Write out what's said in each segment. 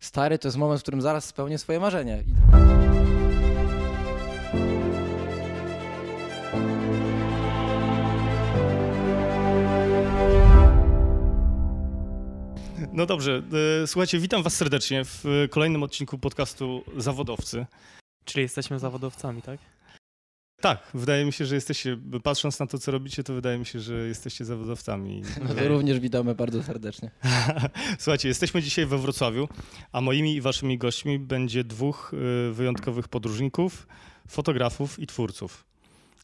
stary, to jest moment, w którym zaraz spełnię swoje marzenie. I... No dobrze, e, słuchajcie, witam was serdecznie w kolejnym odcinku podcastu Zawodowcy. Czyli jesteśmy zawodowcami, tak? Tak, wydaje mi się, że jesteście, patrząc na to, co robicie, to wydaje mi się, że jesteście zawodowcami. No to również witamy bardzo serdecznie. Słuchajcie, jesteśmy dzisiaj we Wrocławiu, a moimi i waszymi gośćmi będzie dwóch e, wyjątkowych podróżników, fotografów i twórców.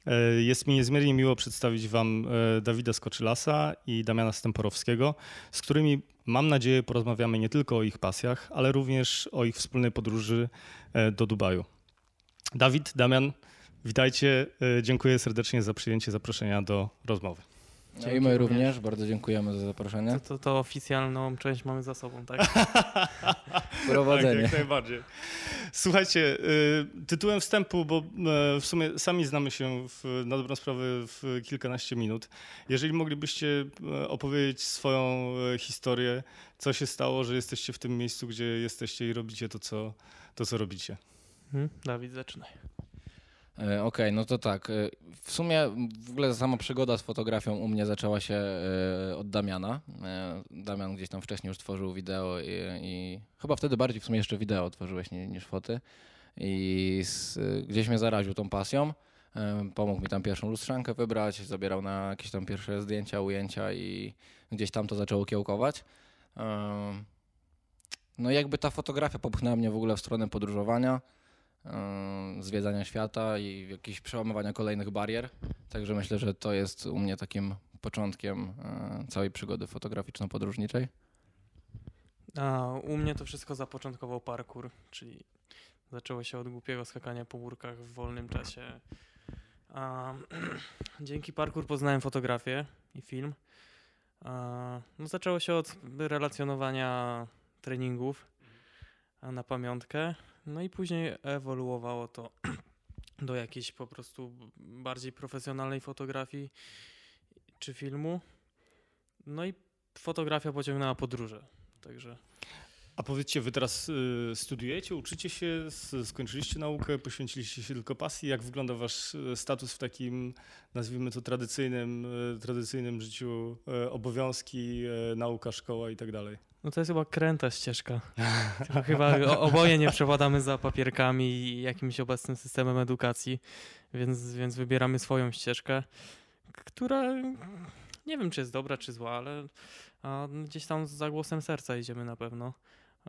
E, Jest mi niezmiernie miło przedstawić Wam e, Dawida Skoczylasa i Damiana Stemporowskiego, z którymi mam nadzieję porozmawiamy nie tylko o ich pasjach, ale również o ich wspólnej podróży do Dubaju. Dawid, Damian, witajcie. E, Dziękuję serdecznie za przyjęcie zaproszenia do rozmowy. No i my również bardzo dziękujemy za zaproszenie. To, to, to oficjalną część mamy za sobą, tak? Prowadzenie. Tak, jak najbardziej. Słuchajcie, y, tytułem wstępu, bo y, w sumie sami znamy się w, na dobrą sprawę w kilkanaście minut. Jeżeli moglibyście opowiedzieć swoją historię, co się stało, że jesteście w tym miejscu, gdzie jesteście i robicie to, co, to, co robicie. Hmm? Dawid, zaczynaj. E, Okej, no to tak. e, W sumie w ogóle sama przygoda z fotografią u mnie zaczęła się e, od Damiana. Damian gdzieś tam wcześniej już tworzył wideo i, i chyba wtedy bardziej w sumie jeszcze wideo tworzyłeś ni- niż foty. I z, gdzieś mnie zaraził tą pasją. Pomógł mi tam pierwszą lustrzankę wybrać, zabierał na jakieś tam pierwsze zdjęcia, ujęcia i gdzieś tam to zaczęło kiełkować. No jakby ta fotografia popchnęła mnie w ogóle w stronę podróżowania zwiedzania świata i jakichś przełamywania kolejnych barier. Także myślę, że to jest u mnie takim początkiem e, całej przygody fotograficzno-podróżniczej. A u mnie to wszystko zapoczątkował parkour, czyli zaczęło się od głupiego skakania po górkach w wolnym czasie. A, dzięki parkour poznałem fotografię i film. A, no zaczęło się od relacjonowania treningów na pamiątkę. No i później ewoluowało to do jakiejś po prostu bardziej profesjonalnej fotografii czy filmu. No i fotografia pociągnęła podróże. Także A powiedzcie, wy teraz y, studiujecie, uczycie się, skończyliście naukę, poświęciliście się tylko pasji. Jak wygląda wasz y, status w takim, nazwijmy to, tradycyjnym, y, tradycyjnym życiu, obowiązki, nauka, szkoła i tak dalej? No to jest chyba kręta ścieżka. Chyba oboje nie przepadamy za papierkami i jakimś obecnym systemem edukacji, więc, więc wybieramy swoją ścieżkę, która nie wiem, czy jest dobra, czy zła, ale gdzieś tam za głosem serca idziemy na pewno.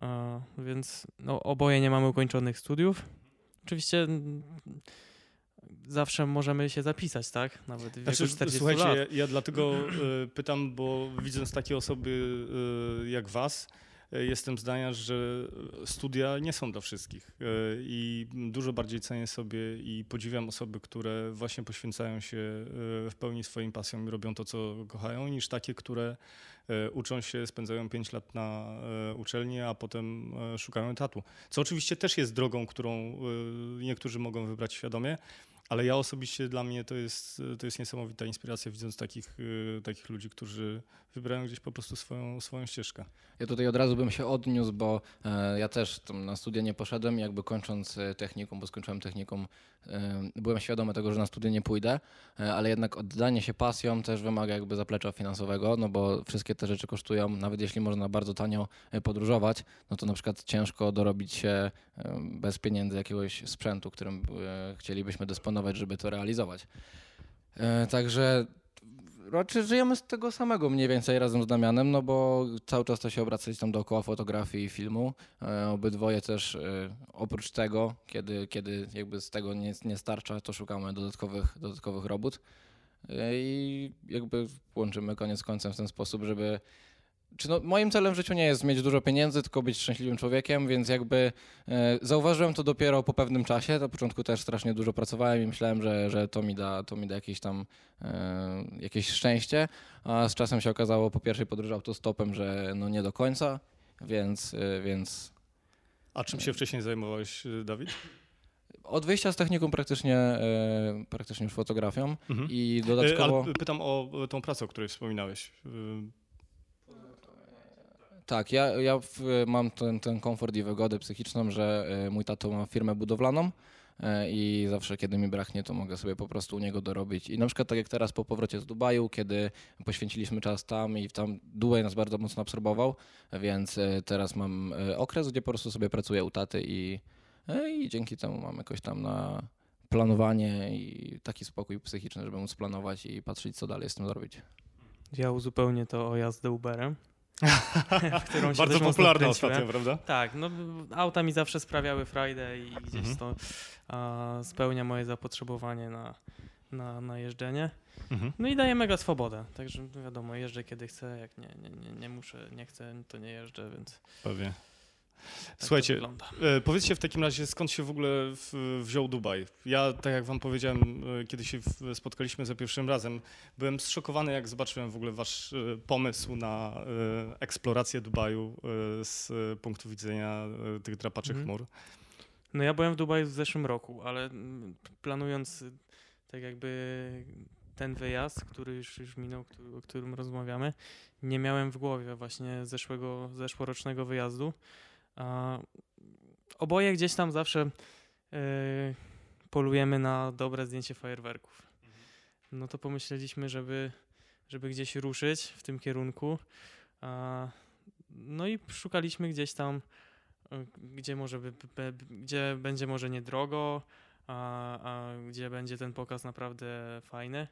A, więc no, oboje nie mamy ukończonych studiów. Oczywiście zawsze możemy się zapisać, tak? Nawet w wieku Znaczy, 40 słuchajcie, lat. ja, ja dlatego y, pytam, bo widząc takie osoby y, jak was, y, jestem zdania, że studia nie są dla wszystkich. I dużo bardziej cenię sobie i podziwiam osoby, które właśnie poświęcają się w pełni swoim pasjom i robią to, co kochają, niż takie, które uczą się, spędzają 5 lat na uczelni, a potem szukają etatu. Co oczywiście też jest drogą, którą niektórzy mogą wybrać świadomie, ale ja osobiście dla mnie to jest, to jest niesamowita inspiracja, widząc takich, y, takich ludzi, którzy wybrają gdzieś po prostu swoją, swoją ścieżkę. Ja tutaj od razu bym się odniósł, bo e, ja też na studia nie poszedłem, jakby kończąc e, technikum, bo skończyłem technikum, e, byłem świadomy tego, że na studia nie pójdę, ale jednak oddanie się pasjom też wymaga jakby zaplecza finansowego, no bo wszystkie te rzeczy kosztują, nawet jeśli można bardzo tanio podróżować, no to na przykład ciężko dorobić się bez pieniędzy jakiegoś sprzętu, którym chcielibyśmy dysponować, żeby to realizować. E, Także raczej żyjemy z tego samego mniej więcej razem z Damianem, no bo cały czas to się obraca tam dookoła fotografii i filmu. E, obydwoje też e, oprócz tego, kiedy, kiedy jakby z tego nie, nie starcza, to szukamy dodatkowych, dodatkowych robót. I jakby łączymy koniec końcem w ten sposób, żeby. Czy no, moim celem w życiu nie jest mieć dużo pieniędzy, tylko być szczęśliwym człowiekiem, więc jakby e, zauważyłem to dopiero po pewnym czasie. Na początku też strasznie dużo pracowałem i myślałem, że, że to mi da, to mi da jakieś tam e, jakieś szczęście, a z czasem się okazało po pierwszej podróży autostopem, że no nie do końca, więc, e, więc A czym się wcześniej zajmowałeś, Dawid? od wyjścia z technikum praktycznie, praktycznie już fotografią Mhm. i dodatkowo... Ale pytam o tą pracę, o której wspominałeś. Y, Tak, ja, ja mam ten, ten komfort i wygodę psychiczną, że e, mój tato ma firmę budowlaną e, i zawsze kiedy mi braknie, to mogę sobie po prostu u niego dorobić. I na przykład tak jak teraz po powrocie z Dubaju, kiedy poświęciliśmy czas tam i tam Dubaj nas bardzo mocno absorbował, więc e, teraz mam okres, gdzie po prostu sobie pracuję u taty i, i dzięki temu mam jakoś tam na planowanie i taki spokój psychiczny, żeby móc planować i patrzeć, co dalej z tym zrobić. Ja uzupełnię to o jazdę Uberem. którą się Bardzo popularna ostatnio, prawda? Tak, no auta mi zawsze sprawiały frajdę i gdzieś Mhm. to a, spełnia moje zapotrzebowanie na, na, na jeżdżenie. Mhm. No i daje mega swobodę, także wiadomo, jeżdżę kiedy chcę, jak nie, nie, nie, nie muszę, nie chcę, to nie jeżdżę, więc Pewnie. Tak Słuchajcie. E, powiedzcie w takim razie, skąd się w ogóle w, wziął Dubaj? Ja, tak jak wam powiedziałem, e, kiedy się spotkaliśmy za pierwszym razem, byłem zszokowany, jak zobaczyłem w ogóle wasz e, pomysł na eksplorację Dubaju z punktu widzenia tych drapaczych Mhm. chmur. No ja byłem w Dubaju w zeszłym roku, ale planując y, tak jakby ten wyjazd, który już, już minął, który, o którym rozmawiamy, nie miałem w głowie właśnie zeszłego, zeszłorocznego wyjazdu. Oboje gdzieś tam zawsze y, polujemy na dobre zdjęcie fajerwerków. No to pomyśleliśmy, żeby, żeby gdzieś ruszyć w tym kierunku. A, no i szukaliśmy gdzieś tam y, gdzie może by, by, gdzie będzie może niedrogo, a, a gdzie będzie ten pokaz naprawdę fajny.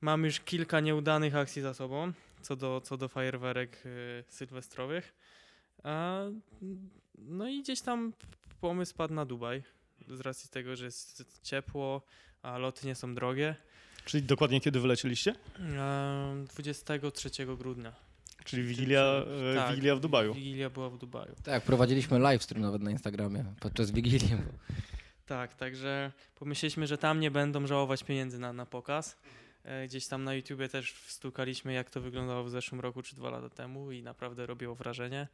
Mam już kilka nieudanych akcji za sobą co do, co do fajerwerek y, sylwestrowych. A, no i gdzieś tam pomysł padł na Dubaj z racji tego, że jest ciepło, a loty nie są drogie. Czyli dokładnie kiedy wylecieliście? A, 23 grudnia. Czyli Wigilia, e, Tak, Wigilia w Dubaju. Wigilia była w Dubaju. Tak, prowadziliśmy live stream nawet na Instagramie podczas Wigilii. Tak, także pomyśleliśmy, że tam nie będą żałować pieniędzy na, na pokaz. E, Gdzieś tam na YouTubie też wstukaliśmy, jak to wyglądało w zeszłym roku czy dwa lata temu i naprawdę robiło wrażenie.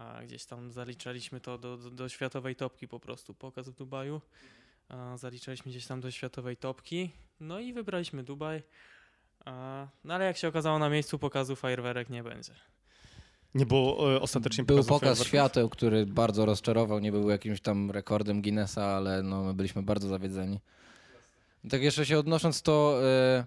A gdzieś tam zaliczaliśmy to do, do, do światowej topki po prostu, pokaz w Dubaju. A zaliczaliśmy gdzieś tam do światowej topki, no i wybraliśmy Dubaj. A, no ale jak się okazało na miejscu pokazu fajerwerek nie będzie. Nie było e, ostatecznie Był pokaz świateł, który bardzo rozczarował. Nie był jakimś tam rekordem Guinnessa, ale no, my byliśmy bardzo zawiedzeni. Tak jeszcze się odnosząc, to e,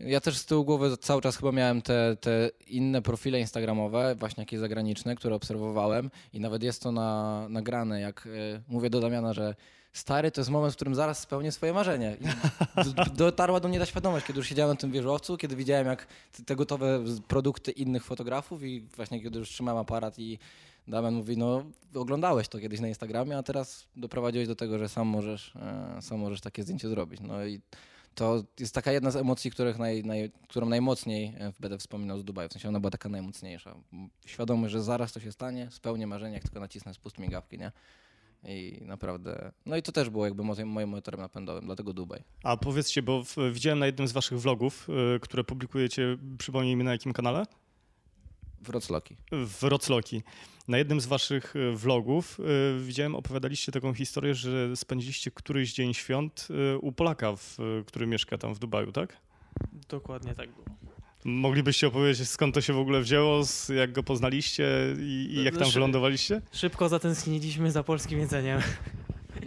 ja też z tyłu głowy cały czas chyba miałem te, te inne profile instagramowe, właśnie jakieś zagraniczne, które obserwowałem i nawet jest to na, nagrane, jak e, mówię do Damiana, że stary to jest moment, w którym zaraz spełnię swoje marzenie. I dotarła do mnie ta świadomość, kiedy już siedziałem na tym wieżowcu, kiedy widziałem jak te- gotowe produkty innych fotografów i właśnie kiedy już trzymałem aparat i Damian mówi, no oglądałeś to kiedyś na Instagramie, a teraz doprowadziłeś do tego, że sam możesz, e, sam możesz takie zdjęcie zrobić. No i to jest taka jedna z emocji, których naj, naj, którą najmocniej e, będę wspominał z Dubaju. W sensie ona była taka najmocniejsza. Świadomy, że zaraz to się stanie, spełnię marzenie, jak tylko nacisnę spust migawki, nie? I naprawdę, no i to też było jakby moim, motorem napędowym, dlatego Dubaj. A powiedzcie, bo widziałem na jednym z waszych vlogów, e, które publikujecie, przypomnij mi na jakim kanale? Wrocloki. w Rocloki. Na jednym z waszych e, vlogów e, widziałem, opowiadaliście taką historię, że spędziliście któryś dzień świąt e, u Polaka, w, który mieszka tam w Dubaju, tak? Dokładnie tak było. Moglibyście opowiedzieć, skąd to się w ogóle wzięło, z- jak go poznaliście i, i jak tam Znaczy- wylądowaliście? Szybko zatęskniliśmy za polskim jedzeniem.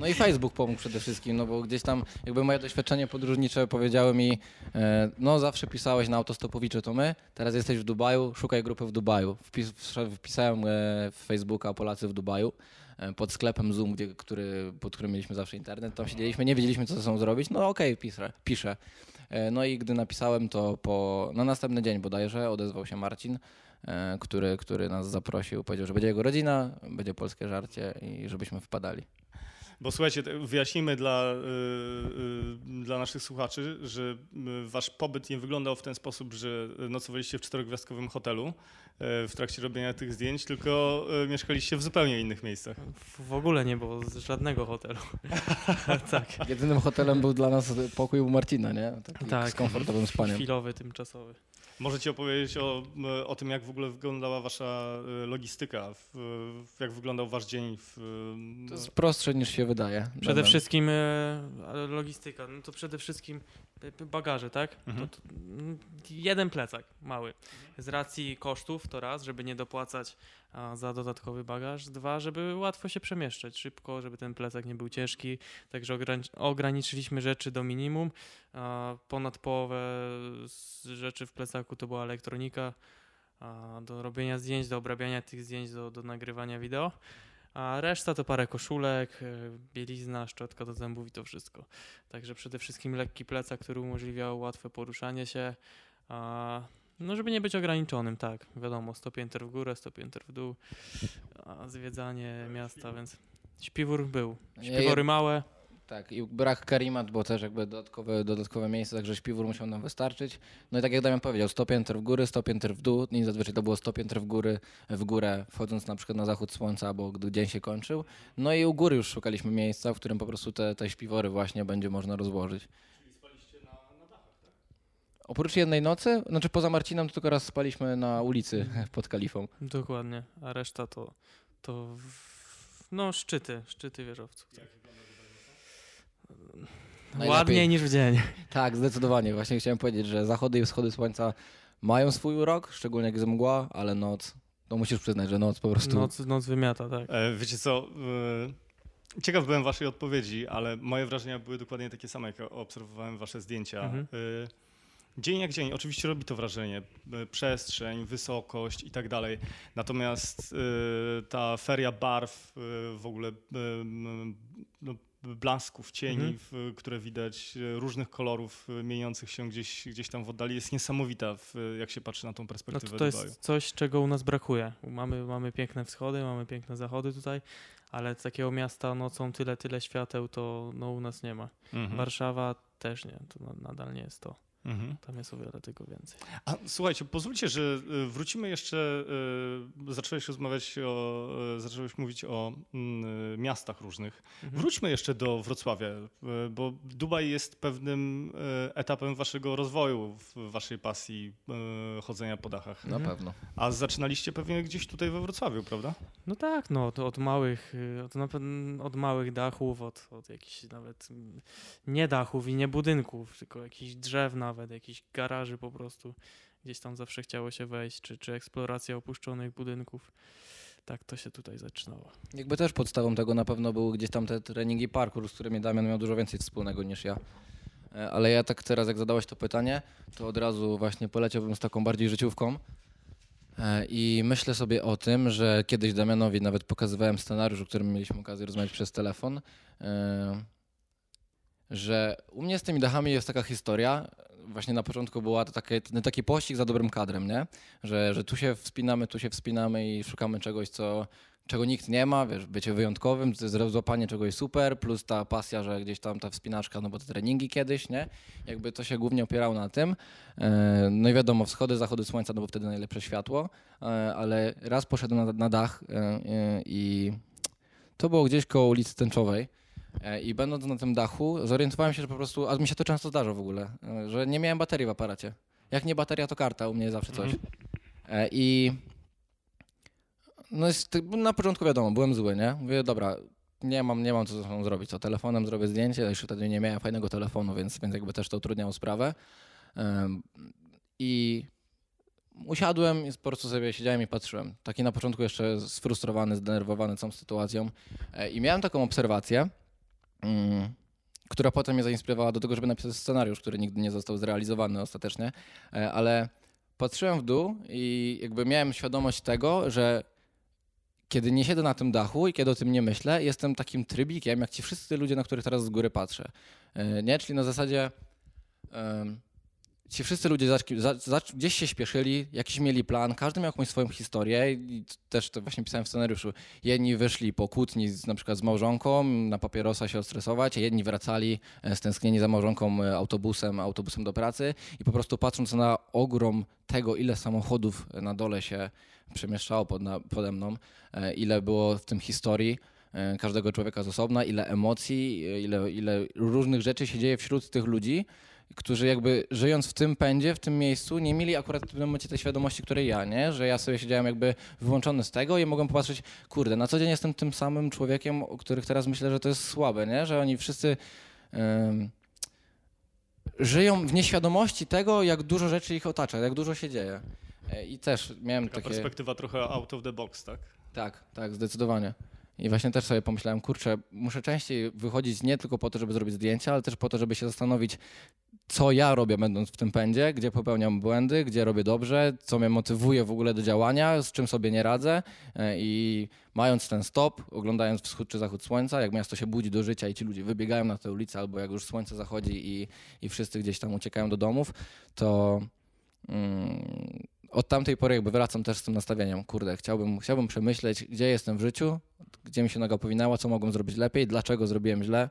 No i Facebook pomógł przede wszystkim, no bo gdzieś tam jakby moje doświadczenie podróżnicze powiedziały mi, e, no zawsze pisałeś na autostopowicze to my, teraz jesteś w Dubaju, szukaj grupy w Dubaju. Wpis, wpisałem e, w Facebooka Polacy w Dubaju e, pod sklepem Zoom, gdzie, który, pod którym mieliśmy zawsze internet, tam siedzieliśmy, nie wiedzieliśmy co ze sobą zrobić, no okej, piszę, piszę. E, No i gdy napisałem to po, na następny dzień bodajże odezwał się Marcin, który, który nas zaprosił, powiedział, że będzie jego rodzina, będzie polskie żarcie i żebyśmy wpadali. Bo słuchajcie, wyjaśnijmy dla, y, y, dla naszych słuchaczy, że y, wasz pobyt nie wyglądał w ten sposób, że nocowaliście w czterogwiazdkowym hotelu w trakcie robienia tych zdjęć, tylko mieszkaliście w zupełnie innych miejscach. W ogóle nie było z żadnego hotelu. tak, Jedynym hotelem był dla nas pokój u Marcina, nie? Taki Tak. z komfortowym spaniem. chwilowy, tymczasowy. Możecie opowiedzieć o, o tym, jak w ogóle wyglądała wasza y, logistyka, w, w, jak wyglądał wasz dzień w, To jest prostsze niż się wydaje. Przede Damian. wszystkim e, logistyka, no to przede wszystkim e, bagaże, tak? Mhm. To, to, mm, jeden plecak mały. Z racji kosztów to raz, żeby nie dopłacać za dodatkowy bagaż. Dwa, żeby łatwo się przemieszczać szybko, żeby ten plecak nie był ciężki. Także ogranic- ograniczyliśmy rzeczy do minimum. Ponad połowę rzeczy w plecaku to była elektronika. Do robienia zdjęć, do obrabiania tych zdjęć, do, do nagrywania wideo. A reszta to parę koszulek, e, bielizna, szczotka do zębów i to wszystko. Także przede wszystkim lekki plecak, który umożliwiał łatwe poruszanie się. No, żeby nie być ograniczonym, tak. Wiadomo, 100 pięter w górę, 100 pięter w dół, a zwiedzanie miasta, więc śpiwór był. Śpiwory małe. Tak, i brak karimat, bo też jakby dodatkowe, dodatkowe miejsce, także śpiwór musiał nam wystarczyć. No i tak jak Damian powiedział, 100 pięter w górę, 100 pięter w dół i zazwyczaj to było 100 pięter w góry, w górę, wchodząc na przykład na zachód słońca, albo gdy dzień się kończył. No i u góry już szukaliśmy miejsca, w którym po prostu te, te śpiwory właśnie będzie można rozłożyć. Oprócz jednej nocy, znaczy poza Marcinem, to tylko raz spaliśmy na ulicy pod Kalifą. Dokładnie. A reszta to, to w, no szczyty, szczyty wieżowców. Tak. Najlepiej. Ładniej niż w dzień. Tak, zdecydowanie. Właśnie chciałem powiedzieć, że zachody i wschody słońca mają swój urok, szczególnie jak jest mgła, ale noc, to musisz przyznać, że noc po prostu... Noc, noc wymiata, tak. E, Wiecie co, e, ciekaw byłem waszej odpowiedzi, ale moje wrażenia były dokładnie takie same, jak obserwowałem wasze zdjęcia. Mhm. E, Dzień jak dzień, oczywiście robi to wrażenie, e, przestrzeń, wysokość i tak dalej. Natomiast e, ta feria barw, e, w ogóle no, blasków, cieni, Mhm. w, które widać, różnych kolorów mieniących się gdzieś, gdzieś tam w oddali, jest niesamowita, w, jak się patrzy na tą No perspektywę to, to Dubaju. jest coś, czego u nas brakuje. Mamy, mamy piękne wschody, mamy piękne zachody tutaj, ale takiego miasta nocą tyle, tyle świateł to no, u nas nie ma. Mhm. Warszawa też nie, to na- nadal nie jest to. Mhm. Tam jest o wiele tego więcej. A słuchajcie, pozwólcie, że y, wrócimy jeszcze. y, Zacząłeś rozmawiać o. y, Zacząłeś mówić o mm, miastach różnych. Mhm. Wróćmy jeszcze do Wrocławia, bo Dubaj jest pewnym etapem waszego rozwoju, w waszej pasji chodzenia po dachach. Na Mhm. pewno. A zaczynaliście pewnie gdzieś tutaj we Wrocławiu, prawda? No tak, no to od małych, od, na pewno od małych dachów, od, od jakichś nawet mm, nie dachów i nie budynków, tylko jakichś drzew nawet, jakichś garaży po prostu. Gdzieś tam zawsze chciało się wejść, czy, czy eksploracja opuszczonych budynków. Tak to się tutaj zaczynało. Jakby też podstawą tego na pewno był gdzieś tam te treningi parkour, z którymi Damian miał dużo więcej wspólnego niż ja. E, Ale ja tak teraz, jak zadałeś to pytanie, to od razu właśnie poleciałbym z taką bardziej życiówką. E, I myślę sobie o tym, że kiedyś Damianowi nawet pokazywałem scenariusz, o którym mieliśmy okazję rozmawiać przez telefon, e, że u mnie z tymi dachami jest taka historia. Właśnie na początku była to takie, taki pościg za dobrym kadrem, nie? Że, że tu się wspinamy, tu się wspinamy i szukamy czegoś, co, czego nikt nie ma, wiesz, bycie wyjątkowym, złapanie czegoś super, plus ta pasja, że gdzieś tam ta wspinaczka, no bo te treningi kiedyś, nie? Jakby to się głównie opierało na tym. E, No i wiadomo, wschody, zachody słońca, no bo wtedy najlepsze światło, E, ale raz poszedłem na, na dach e, i to było gdzieś koło ulicy Tęczowej. E, I będąc na tym dachu, zorientowałem się, że po prostu, a mi się to często zdarza w ogóle, e, że nie miałem baterii w aparacie. Jak nie bateria, to karta, u mnie zawsze coś. E, I no jest, na początku wiadomo, byłem zły, nie? Mówię, dobra, nie mam, nie mam co ze sobą zrobić, co telefonem zrobię zdjęcie, jeszcze wtedy nie miałem fajnego telefonu, więc, więc jakby też to utrudniało sprawę. I usiadłem i po prostu sobie siedziałem i patrzyłem. Taki na początku jeszcze sfrustrowany, zdenerwowany całą sytuacją. I miałem taką obserwację, która potem mnie zainspirowała do tego, żeby napisać scenariusz, który nigdy nie został zrealizowany ostatecznie, E, ale patrzyłem w dół i jakby miałem świadomość tego, że kiedy nie siedzę na tym dachu i kiedy o tym nie myślę, jestem takim trybikiem, jak ci wszyscy ludzie, na których teraz z góry patrzę. E, Nie? Czyli na zasadzie ci wszyscy ludzie za, za, gdzieś się śpieszyli, jakiś mieli plan, każdy miał jakąś swoją historię i też to właśnie pisałem w scenariuszu. Jedni wyszli po kłótni z, na przykład z małżonką, na papierosa się ostresować, a jedni wracali e, stęsknieni za małżonką e, autobusem, autobusem do pracy i po prostu patrząc na ogrom tego, ile samochodów na dole się przemieszczało pod, na, pode mną, e, ile było w tym historii każdego człowieka z osobna, ile emocji, ile, ile różnych rzeczy się dzieje wśród tych ludzi. Którzy jakby żyjąc w tym pędzie, w tym miejscu, nie mieli akurat w tym momencie tej świadomości, której ja, nie? Że ja sobie siedziałem jakby wyłączony z tego i mogłem popatrzeć, kurde, na co dzień jestem tym samym człowiekiem, o których teraz myślę, że to jest słabe, nie? Że oni wszyscy ym, żyją w nieświadomości tego, jak dużo rzeczy ich otacza, jak dużo się dzieje. E, I też miałem Taka takie... perspektywa trochę out of the box, tak? Tak, tak, zdecydowanie. I właśnie też sobie pomyślałem, kurczę, muszę częściej wychodzić nie tylko po to, żeby zrobić zdjęcia, ale też po to, żeby się zastanowić, co ja robię będąc w tym pędzie, gdzie popełniam błędy, gdzie robię dobrze, co mnie motywuje w ogóle do działania, z czym sobie nie radzę. E, I mając ten stop, oglądając wschód czy zachód słońca, jak miasto się budzi do życia i ci ludzie wybiegają na tę ulicę, albo jak już słońce zachodzi i, i wszyscy gdzieś tam uciekają do domów, to mm, od tamtej pory jakby wracam też z tym nastawieniem. Kurde, chciałbym, chciałbym przemyśleć, gdzie jestem w życiu, gdzie mi się noga powinęła, co mogłem zrobić lepiej, dlaczego zrobiłem źle.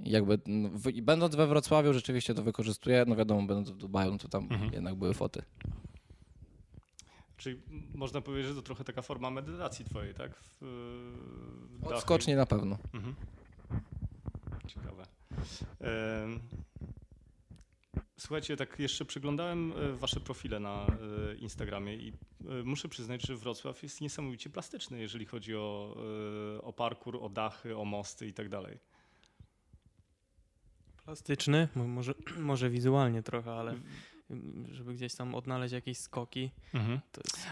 Jakby no, w, będąc we Wrocławiu rzeczywiście to wykorzystuję. No wiadomo, będąc w Dubaju, no to tam Mhm. jednak były foty. Czyli można powiedzieć, że to trochę taka forma medytacji twojej, tak? W, w. Odskocznie na pewno. Mhm. Ciekawe. Słuchajcie, tak jeszcze przeglądałem e, wasze profile na e, Instagramie i e, muszę przyznać, że Wrocław jest niesamowicie plastyczny, jeżeli chodzi o, o parkour, o dachy, o mosty i tak dalej. Plastyczny, mo- może, może wizualnie trochę, ale żeby gdzieś tam odnaleźć jakieś skoki, Mhm.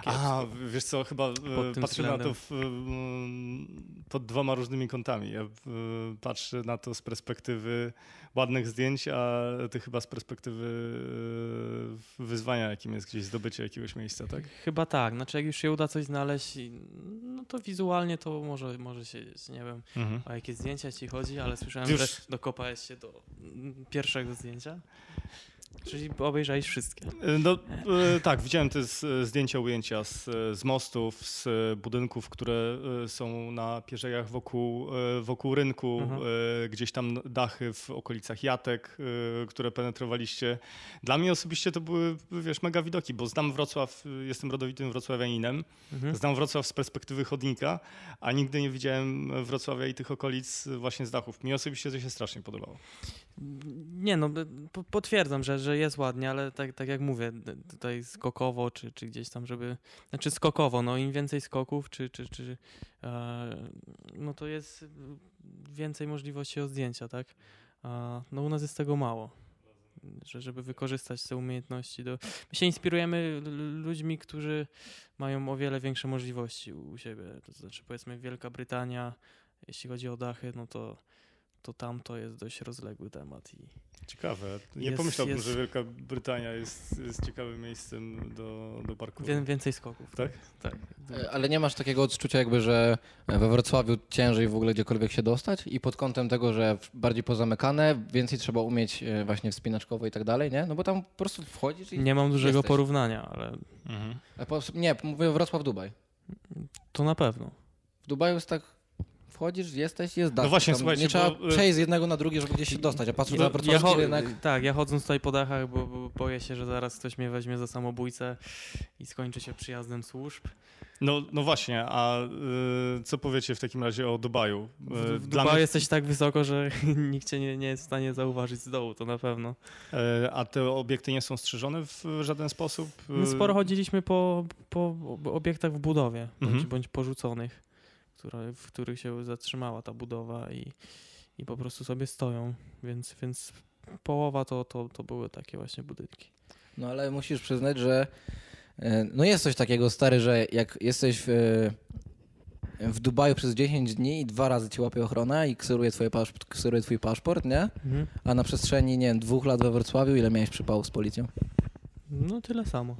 A, wiesz co, chyba e, patrzę na to w, mm, pod dwoma różnymi kątami. Ja e, patrzę na to z perspektywy ładnych zdjęć, a ty chyba z perspektywy e, wyzwania, jakim jest gdzieś zdobycie jakiegoś miejsca, tak? Chyba tak, znaczy jak już się uda coś znaleźć, no to wizualnie to może, może się, nie wiem, Mhm. o jakie zdjęcia ci chodzi, ale słyszałem, Już- że dokopałeś się do mm, pierwszego zdjęcia. Czyli obejrzałeś wszystkie. No e, tak, widziałem te zdjęcia, ujęcia z, z mostów, z budynków, które e, są na pierzejach wokół, e, wokół rynku, Mhm. gdzieś tam dachy w okolicach Jatek, które penetrowaliście. Dla mnie osobiście to były, wiesz, mega widoki, bo znam Wrocław, jestem rodowitym wrocławianinem, Mhm. znam Wrocław z perspektywy chodnika, a nigdy nie widziałem Wrocławia i tych okolic właśnie z dachów. Mi osobiście to się strasznie podobało. Nie no, potwierdzam, że, że jest ładnie, ale tak, tak jak mówię, tutaj skokowo, czy, czy gdzieś tam, żeby. Znaczy skokowo, no im więcej skoków, czy, czy, czy e, no to jest więcej możliwości od zdjęcia, tak? A, no u nas jest tego mało. Że, żeby wykorzystać te umiejętności. Do... My się inspirujemy ludźmi, którzy mają o wiele większe możliwości u siebie. To znaczy, powiedzmy, Wielka Brytania, jeśli chodzi o dachy, no to, to tam to jest dość rozległy temat. I, Ciekawe. Nie Jest- pomyślałbym, jest- że Wielka Brytania jest, jest ciekawym miejscem do, do parkouru. Wię, więcej skoków. Tak? Tak. E, Ale nie masz takiego odczucia jakby, że we Wrocławiu ciężej w ogóle gdziekolwiek się dostać i pod kątem tego, że bardziej pozamykane, więcej trzeba umieć e, właśnie wspinaczkowo i tak dalej, nie? No bo tam po prostu wchodzisz i... Nie mam dużego jesteś. porównania, ale Mhm. Po, nie, mówię Wrocław-Dubaj. to na pewno. W Dubaju jest tak... Wchodzisz, jesteś, jest dach. No właśnie, Tam słuchajcie, Nie trzeba bo, e, przejść z jednego na drugie, żeby gdzieś się dostać, a patrząc Ja- na cho- rynek... Tak, ja chodząc tutaj po dachach, bo, bo boję się, że zaraz ktoś mnie weźmie za samobójcę i skończy się przyjazdem służb. No, no właśnie, a y, co powiecie w takim razie o Dubaju? W, Y, w dla Dubaju mnie- jesteś tak wysoko, że nikt cię nie, nie jest w stanie zauważyć z dołu, to na pewno. y, a te obiekty nie są strzeżone w żaden sposób? Y, My sporo chodziliśmy po, po obiektach w budowie, bądź, Mhm. bądź porzuconych, które, w których się zatrzymała ta budowa i, i po prostu sobie stoją, więc, więc połowa to, to, to były takie właśnie budynki. No ale musisz przyznać, że e, no jest coś takiego, stary, że jak jesteś w, e, w Dubaju przez 10 dni i dwa razy ci łapie ochrona i kseruje, twoje paszport, kseruje twój paszport, nie? A na przestrzeni, nie wiem, dwóch lat we Wrocławiu ile miałeś przypałów z policją? No tyle samo.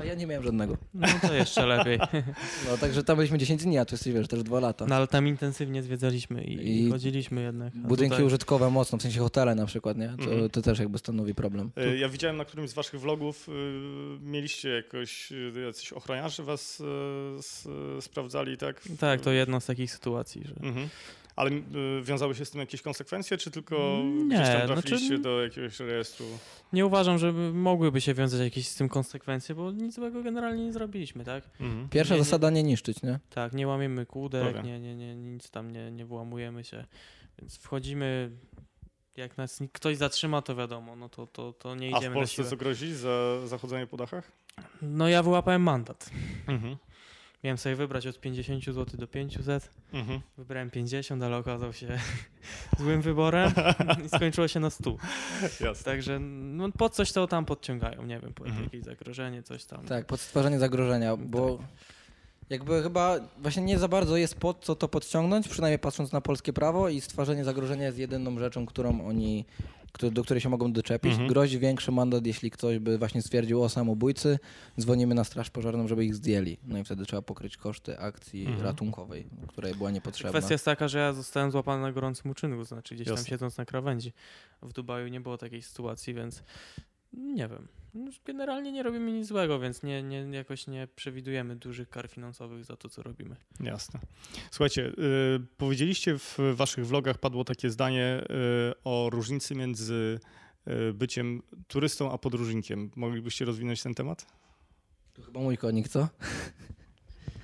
A ja nie miałem żadnego. No to jeszcze lepiej. No także tam byliśmy 10 dni, a tu jesteś, wiesz, też dwa lata. No ale tam intensywnie zwiedzaliśmy i, i chodziliśmy jednak. Budynki tutaj- użytkowe mocno, w sensie hotele na przykład, nie? To, Mhm. to też jakby stanowi problem. y, Ja widziałem na którymś z waszych vlogów, y, mieliście jakoś, y, jacyś ochroniarze was y, s, sprawdzali, tak? Tak, to jedna z takich sytuacji, że Mhm. Ale y, wiązały się z tym jakieś konsekwencje, czy tylko Nie, gdzieś tam znaczy- trafiliście do jakiegoś rejestru? nie uważam, że mogłyby się wiązać jakieś z tym konsekwencje, bo nic złego generalnie nie zrobiliśmy, tak? Mhm. Pierwsza Nie, zasada nie niszczyć, nie? Tak, nie łamiemy kłódek, nie, nie, nie, nic tam nie, nie wyłamujemy się, więc wchodzimy Jak nas ktoś zatrzyma, to wiadomo, no to, to, to nie A idziemy w Polsce co grozi za zachodzenie po dachach? No ja wyłapałem mandat. Mhm. Miałem sobie wybrać od 50 zł do 500. Mhm. Wybrałem 50, ale okazał się złym wyborem i skończyło się na 100. Jasne. Także no, po coś to tam podciągają, nie wiem, po Mhm. jakieś zagrożenie, coś tam. Tak, pod stwarzanie zagrożenia, bo jakby chyba właśnie nie za bardzo jest pod co to podciągnąć, przynajmniej patrząc na polskie prawo i stwarzanie zagrożenia jest jedyną rzeczą, którą oni, do której się mogą doczepić. Mhm. Grozi większy mandat, jeśli ktoś by właśnie stwierdził o samobójcy, dzwonimy na straż pożarną, żeby ich zdjęli. No i wtedy trzeba pokryć koszty akcji Mhm. ratunkowej, której była niepotrzebna. Kwestia jest taka, że ja zostałem złapany na gorącym uczynku, znaczy gdzieś tam Jasne. siedząc na krawędzi. W Dubaju nie było takiej sytuacji, więc nie wiem. No, Generalnie nie robimy nic złego, więc nie, nie, jakoś nie przewidujemy dużych kar finansowych za to, co robimy. Jasne. Słuchajcie, y, powiedzieliście w waszych vlogach, padło takie zdanie y, o różnicy między y, byciem turystą a podróżnikiem. Moglibyście rozwinąć ten temat? To chyba mój konik, co?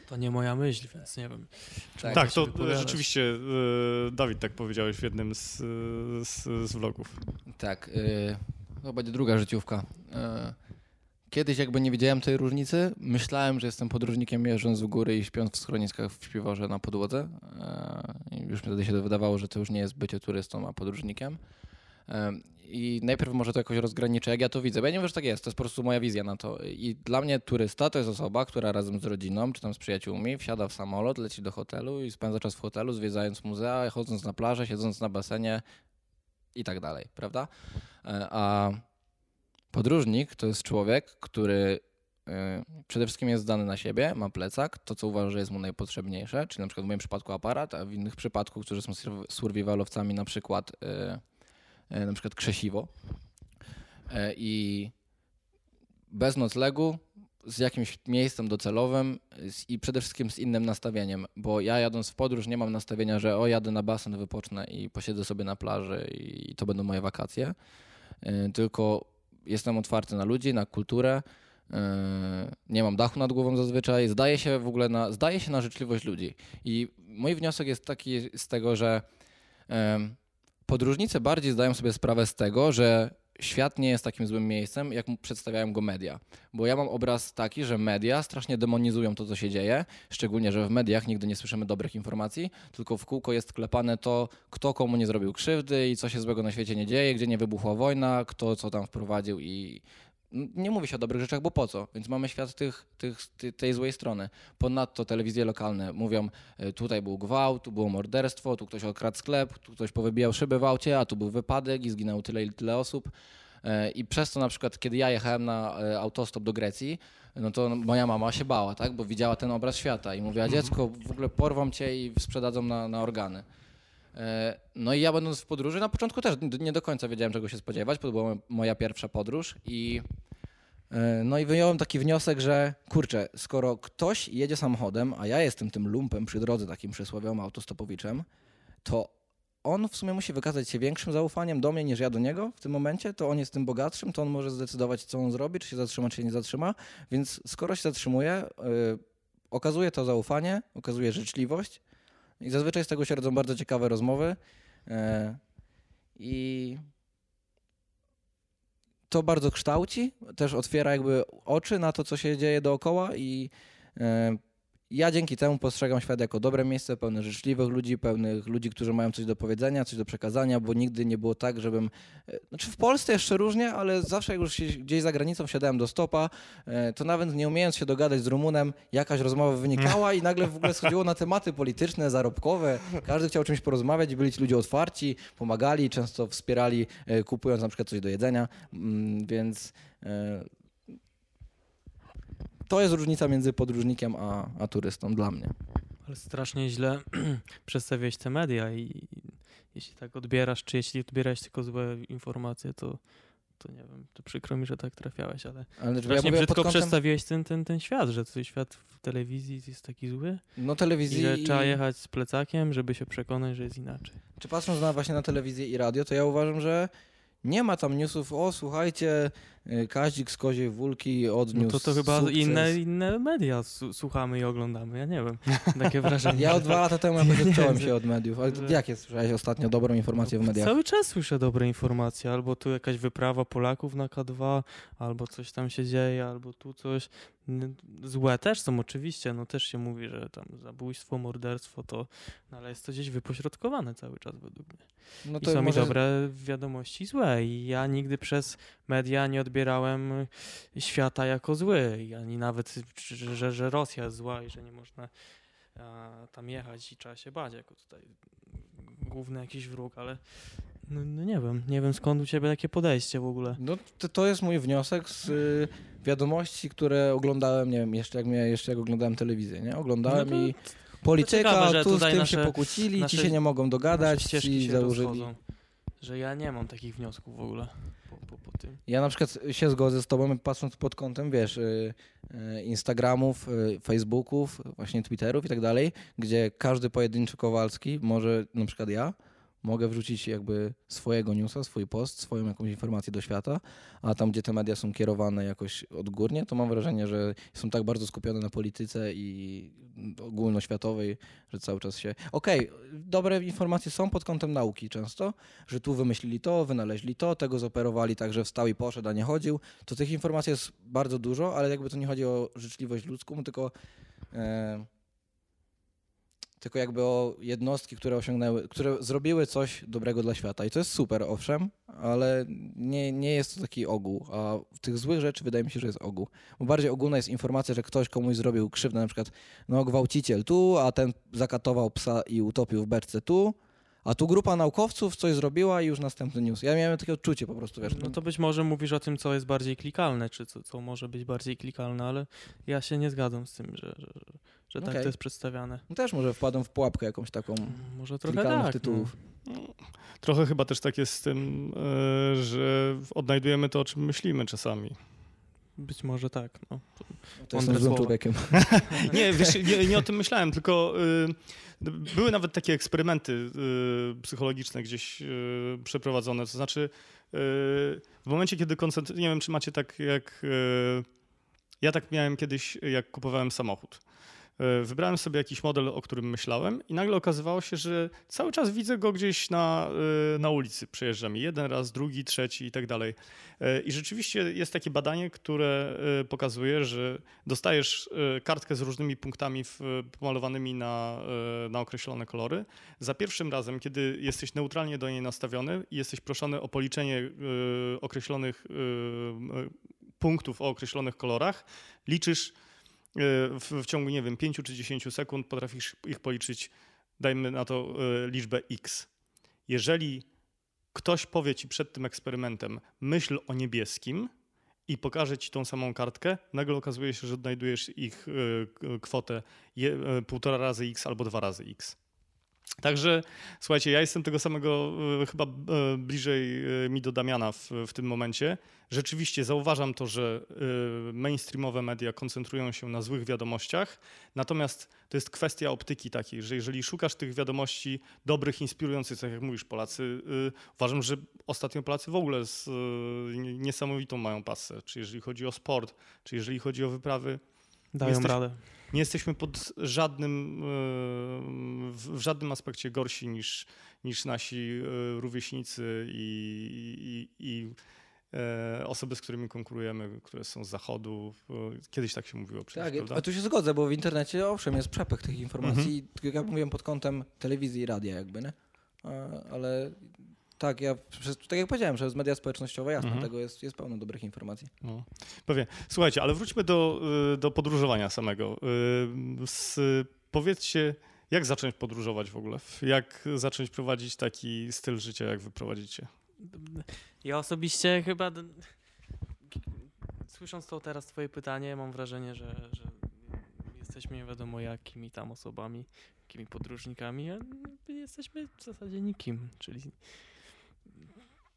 To nie moja myśl, więc nie wiem. Tak, Tak, to y, wypowiadać. rzeczywiście y, Dawid tak powiedziałeś w jednym z, y, z, z vlogów. Tak, yy, to będzie druga życiówka. Yy, kiedyś jakby nie widziałem tej różnicy, myślałem, że jestem podróżnikiem jeżdżąc w góry i śpiąc w schroniskach w śpiworze na podłodze. I już mi wtedy się wydawało, że to już nie jest bycie turystą, a podróżnikiem. Yy, I najpierw może to jakoś rozgraniczę, jak ja to widzę, bo ja nie wiem, że tak jest, to jest po prostu moja wizja na to. I dla mnie turysta to jest osoba, która razem z rodziną, czy tam z przyjaciółmi, wsiada w samolot, leci do hotelu i spędza czas w hotelu, zwiedzając muzea, chodząc na plażę, siedząc na basenie i tak dalej, prawda? E, A podróżnik to jest człowiek, który e, przede wszystkim jest zdany na siebie, ma plecak, to co uważa, że jest mu najpotrzebniejsze, czyli na przykład w moim przypadku aparat, a w innych przypadku, którzy są sur- survivalowcami, na przykład e, na przykład krzesiwo. I bez noclegu, z jakimś miejscem docelowym i przede wszystkim z innym nastawieniem, bo ja jadąc w podróż nie mam nastawienia, że o jadę na basen, wypocznę i posiedzę sobie na plaży i, to będą moje wakacje, Y, tylko jestem otwarty na ludzi, na kulturę, y, nie mam dachu nad głową zazwyczaj, zdaję się w ogóle na, zdaję się na życzliwość ludzi. I mój wniosek jest taki z tego, że podróżnicy bardziej zdają sobie sprawę z tego, że świat nie jest takim złym miejscem, jak przedstawiają go media. Bo ja mam obraz taki, że media strasznie demonizują to, co się dzieje, szczególnie, że w mediach nigdy nie słyszymy dobrych informacji, tylko w kółko jest klepane to, kto komu nie zrobił krzywdy i co się złego na świecie nie dzieje, gdzie nie wybuchła wojna, kto co tam wprowadził i nie mówi się o dobrych rzeczach, bo po co? Więc mamy świat tych, tych, ty- tej złej strony. Ponadto telewizje lokalne mówią, e, tutaj był gwałt, tu było morderstwo, tu ktoś okradł sklep, tu ktoś powybijał szyby w aucie, a tu był wypadek i zginęło tyle i tyle osób. E, I przez to na przykład, kiedy ja jechałem na e, autostop do Grecji, no to moja mama się bała, tak? bo widziała ten obraz świata i mówiła, dziecko, w ogóle porwą cię i sprzedadzą na, na organy. E, No i ja będąc w podróży, na początku też nie do końca wiedziałem, czego się spodziewać, bo to była moja pierwsza podróż i e, no i wyjąłem taki wniosek, że kurczę, skoro ktoś jedzie samochodem, a ja jestem tym lumpem przy drodze, takim przysłowiowym autostopowiczem, to on w sumie musi wykazać się większym zaufaniem do mnie niż ja do niego w tym momencie, to on jest tym bogatszym, to on może zdecydować, co on zrobi, czy się zatrzyma, czy się nie zatrzyma. Więc skoro się zatrzymuje, yy, okazuje to zaufanie, okazuje życzliwość i zazwyczaj z tego się rodzą bardzo ciekawe rozmowy. yy, I to bardzo kształci, też otwiera jakby oczy na to, co się dzieje dookoła i e, ja dzięki temu postrzegam świat jako dobre miejsce, pełne życzliwych ludzi, pełnych ludzi, którzy mają coś do powiedzenia, coś do przekazania, bo nigdy nie było tak, żebym... e, Znaczy w Polsce jeszcze różnie, ale zawsze jak już gdzieś za granicą wsiadałem do stopa, e, to nawet nie umiejąc się dogadać z Rumunem, jakaś rozmowa wynikała i nagle w ogóle schodziło na tematy polityczne, zarobkowe. Każdy chciał czymś porozmawiać byli ci ludzie otwarci, pomagali, często wspierali, e, kupując na przykład coś do jedzenia, Mm, więc... To jest różnica między podróżnikiem a, a turystą dla mnie. Ale strasznie źle przedstawiłeś te media i jeśli tak odbierasz, czy jeśli odbierałeś tylko złe informacje, to, to nie wiem, to przykro mi, że tak trafiałeś, ale Ale ja strasznie mówię brzydko kątem przedstawiłeś ten, ten, ten świat, że ten świat w telewizji jest taki zły no, i telewizji. że i- trzeba jechać z plecakiem, żeby się przekonać, że jest inaczej. Czy patrząc na właśnie na telewizję i radio, to ja uważam, że nie ma tam newsów, o słuchajcie, Kazik z Koziej Wólki odniósł No to to chyba sukces. inne, inne media słuchamy i oglądamy, ja nie wiem. Takie wrażenie. Ja od dwa lata temu nie, odciąłem się od mediów. Ale że- jakie słyszałeś ostatnio dobrą informację w mediach? Cały czas słyszę dobre informacje, albo tu jakaś wyprawa Polaków na K2, albo coś tam się dzieje, albo tu coś. Złe też są oczywiście, no też się mówi, że tam zabójstwo, morderstwo to, no ale jest to gdzieś wypośrodkowane cały czas według mnie. No I są mi dobre wiadomości złe i ja nigdy przez media nie odbierałem świata jako zły, ani nawet, że, że, Rosja jest zła i że nie można tam jechać i trzeba się bać jako tutaj główny jakiś wróg, ale no, no nie wiem, nie wiem skąd u ciebie takie podejście w ogóle. No to, to jest mój wniosek z y, wiadomości, które oglądałem, nie wiem, jeszcze jak, mnie, jeszcze jak oglądałem telewizję, nie? Oglądałem No to- i polityka, ciekawe, tu z tym nasze- się pokłócili, nasze- ci się nie mogą dogadać, ci założyli. rozchodzą, że ja nie mam takich wniosków w ogóle po, po, tym. Ja na przykład się zgodzę z tobą, patrząc pod kątem, wiesz, y, y, Instagramów, y, Facebooków, właśnie Twitterów i tak dalej, gdzie każdy pojedynczy Kowalski, może na przykład ja, mogę wrzucić jakby swojego newsa, swój post, swoją jakąś informację do świata, a tam, gdzie te media są kierowane jakoś odgórnie, to mam wrażenie, że są tak bardzo skupione na polityce i ogólnoświatowej, że cały czas się... Okej, dobre informacje są pod kątem nauki często, że tu wymyślili to, wynaleźli to, tego zoperowali tak, że wstał i poszedł, a nie chodził. To tych informacji jest bardzo dużo, ale jakby to nie chodzi o życzliwość ludzką, tylko, e, tylko jakby o jednostki, które osiągnęły, które zrobiły coś dobrego dla świata. I to jest super, owszem, ale nie, nie jest to taki ogół. A tych złych rzeczy wydaje mi się, że jest ogół. Bo bardziej ogólna jest informacja, że ktoś komuś zrobił krzywdę, na przykład no gwałciciel tu, a ten zakatował psa i utopił w beczce tu, a tu grupa naukowców coś zrobiła i już następny news. Ja miałem takie odczucie po prostu, wiesz. No to być może mówisz o tym, co jest bardziej klikalne, czy co, co może być bardziej klikalne, ale ja się nie zgadzam z tym, że, że, że tak Okej. to jest przedstawiane. No też może wpadłem w pułapkę jakąś taką Może trochę klikalnych tak. tytułów. Trochę chyba też tak jest z tym, e, że odnajdujemy to, o czym myślimy czasami. No. Być może tak. No. To jestem Mądre złym człowiekiem. Nie, wiesz, nie, nie o tym myślałem, tylko y, były nawet takie eksperymenty y, psychologiczne gdzieś y, przeprowadzone. To znaczy, y, w momencie, kiedy koncentr... Nie wiem, czy macie tak jak... Ja tak miałem kiedyś, jak kupowałem samochód. Y, Wybrałem sobie jakiś model, o którym myślałem i nagle okazywało się, że cały czas widzę go gdzieś na, y, na ulicy. Przejeżdża mi jeden raz, drugi, trzeci i tak dalej. Y, I rzeczywiście jest takie badanie, które pokazuje, że dostajesz kartkę z różnymi punktami pomalowanymi na, na określone kolory. Za pierwszym razem, kiedy jesteś neutralnie do niej nastawiony i jesteś proszony o policzenie określonych punktów o określonych kolorach, liczysz w, w ciągu, nie wiem, 5 czy 10 sekund, potrafisz ich policzyć, dajmy na to y, liczbę x. Jeżeli ktoś powie ci przed tym eksperymentem, myśl o niebieskim, i pokaże ci tą samą kartkę, nagle okazuje się, że odnajdujesz ich k- kwotę je, półtora razy x albo dwa razy x. Także słuchajcie, ja jestem tego samego y, chyba y, bliżej y, mi do Damiana w, w tym momencie. Rzeczywiście zauważam to, że mainstreamowe media koncentrują się na złych wiadomościach, natomiast to jest kwestia optyki takiej, że jeżeli szukasz tych wiadomości dobrych, inspirujących, tak jak mówisz, Polacy, uważam, że ostatnio Polacy w ogóle z, niesamowitą mają pasę, czy jeżeli chodzi o sport, czy jeżeli chodzi o wyprawy. Dają Jesteś- radę. Nie jesteśmy pod żadnym, w żadnym aspekcie gorsi niż, niż nasi y, rówieśnicy i, i, i e, osoby, z którymi konkurujemy, które są z zachodu. Y, Kiedyś tak się mówiło przecież, Tak, prawda? a tu się zgodzę, bo w internecie owszem jest przepych tych informacji, tylko jak mówiłem pod kątem telewizji i radia jakby, nie? Ale tak, ja przez, tak jak powiedziałem, przez media społecznościowe jasne, Mhm. tego jest, jest pełno dobrych informacji. No, pewnie. Słuchajcie, ale wróćmy do, y, do podróżowania samego. Y, Z, powiedzcie, jak zacząć podróżować w ogóle? Jak zacząć prowadzić taki styl życia, jak wy prowadzicie? Ja osobiście chyba, słysząc to teraz twoje pytanie, mam wrażenie, że, że jesteśmy nie wiadomo jakimi tam osobami, jakimi podróżnikami, a jesteśmy w zasadzie nikim, czyli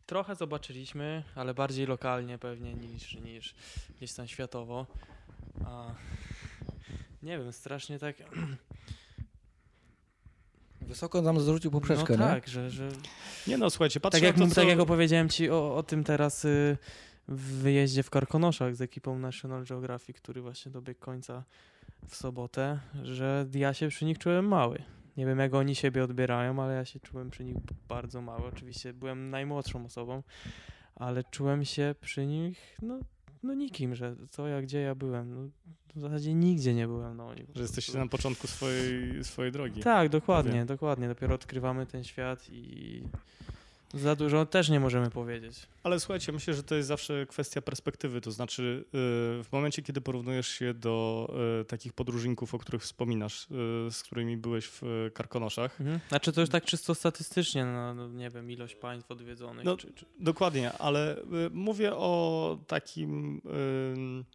trochę zobaczyliśmy, ale bardziej lokalnie pewnie niż, niż gdzieś tam światowo. A, nie wiem, strasznie tak... Wysoko nam zarzucił poprzeczkę, no nie? tak, że, że Nie no, słuchajcie, patrzę tak jak, na to, mów- co... tak jak opowiedziałem ci o, o tym teraz y, w wyjeździe w Karkonoszach z ekipą National Geographic, który właśnie dobiegł końca w sobotę, że ja się przy nich czułem mały. Nie wiem, jak oni siebie odbierają, ale ja się czułem przy nich bardzo mały. Oczywiście byłem najmłodszą osobą, ale czułem się przy nich, no, no nikim, że co ja, gdzie ja byłem. No, w zasadzie nigdzie nie byłem. No, oni Że jesteście na początku swojej, swojej drogi. Tak, dokładnie, dokładnie. Dopiero odkrywamy ten świat i za dużo też nie możemy powiedzieć. Ale słuchajcie, myślę, że to jest zawsze kwestia perspektywy. To znaczy, y, w momencie, kiedy porównujesz się do y, takich podróżników, o których wspominasz, y, z którymi byłeś w Karkonoszach, Mhm. Znaczy to już tak czysto statystycznie, no, no nie wiem, ilość państw odwiedzonych. No, czy, czy... Dokładnie, ale mówię o takim ym,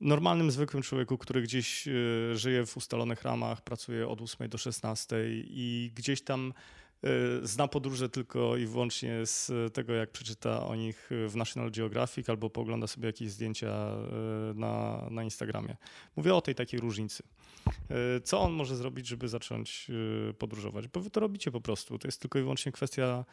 normalnym, zwykłym człowieku, który gdzieś żyje w ustalonych ramach, pracuje od 8 do 16 i gdzieś tam zna podróże tylko i wyłącznie z tego, jak przeczyta o nich w National Geographic albo poogląda sobie jakieś zdjęcia y, na, na Instagramie. Mówię o tej takiej różnicy. Y, Co on może zrobić, żeby zacząć y, podróżować? Bo wy to robicie po prostu. To jest tylko i wyłącznie kwestia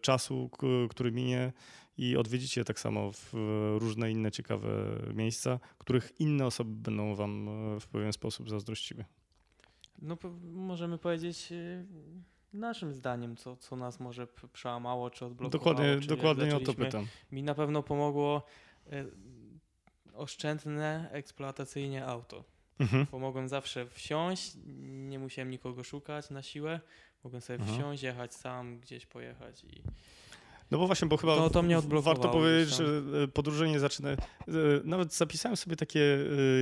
czasu, który minie i odwiedzicie tak samo w różne inne ciekawe miejsca, których inne osoby będą wam w pewien sposób zazdrościły. No możemy powiedzieć y, naszym zdaniem, co, co nas może przełamało, czy odblokowało. Dokładnie, dokładnie o to pytam. Mi na pewno pomogło y, oszczędne eksploatacyjnie auto. Mhm. Bo mogłem zawsze wsiąść, nie musiałem nikogo szukać na siłę. Mogłem sobie Mhm. wsiąść, jechać sam, gdzieś pojechać i No bo właśnie, bo chyba To- to mnie warto powiedzieć, że e, podróże nie zaczyna... e, Nawet zapisałem sobie takie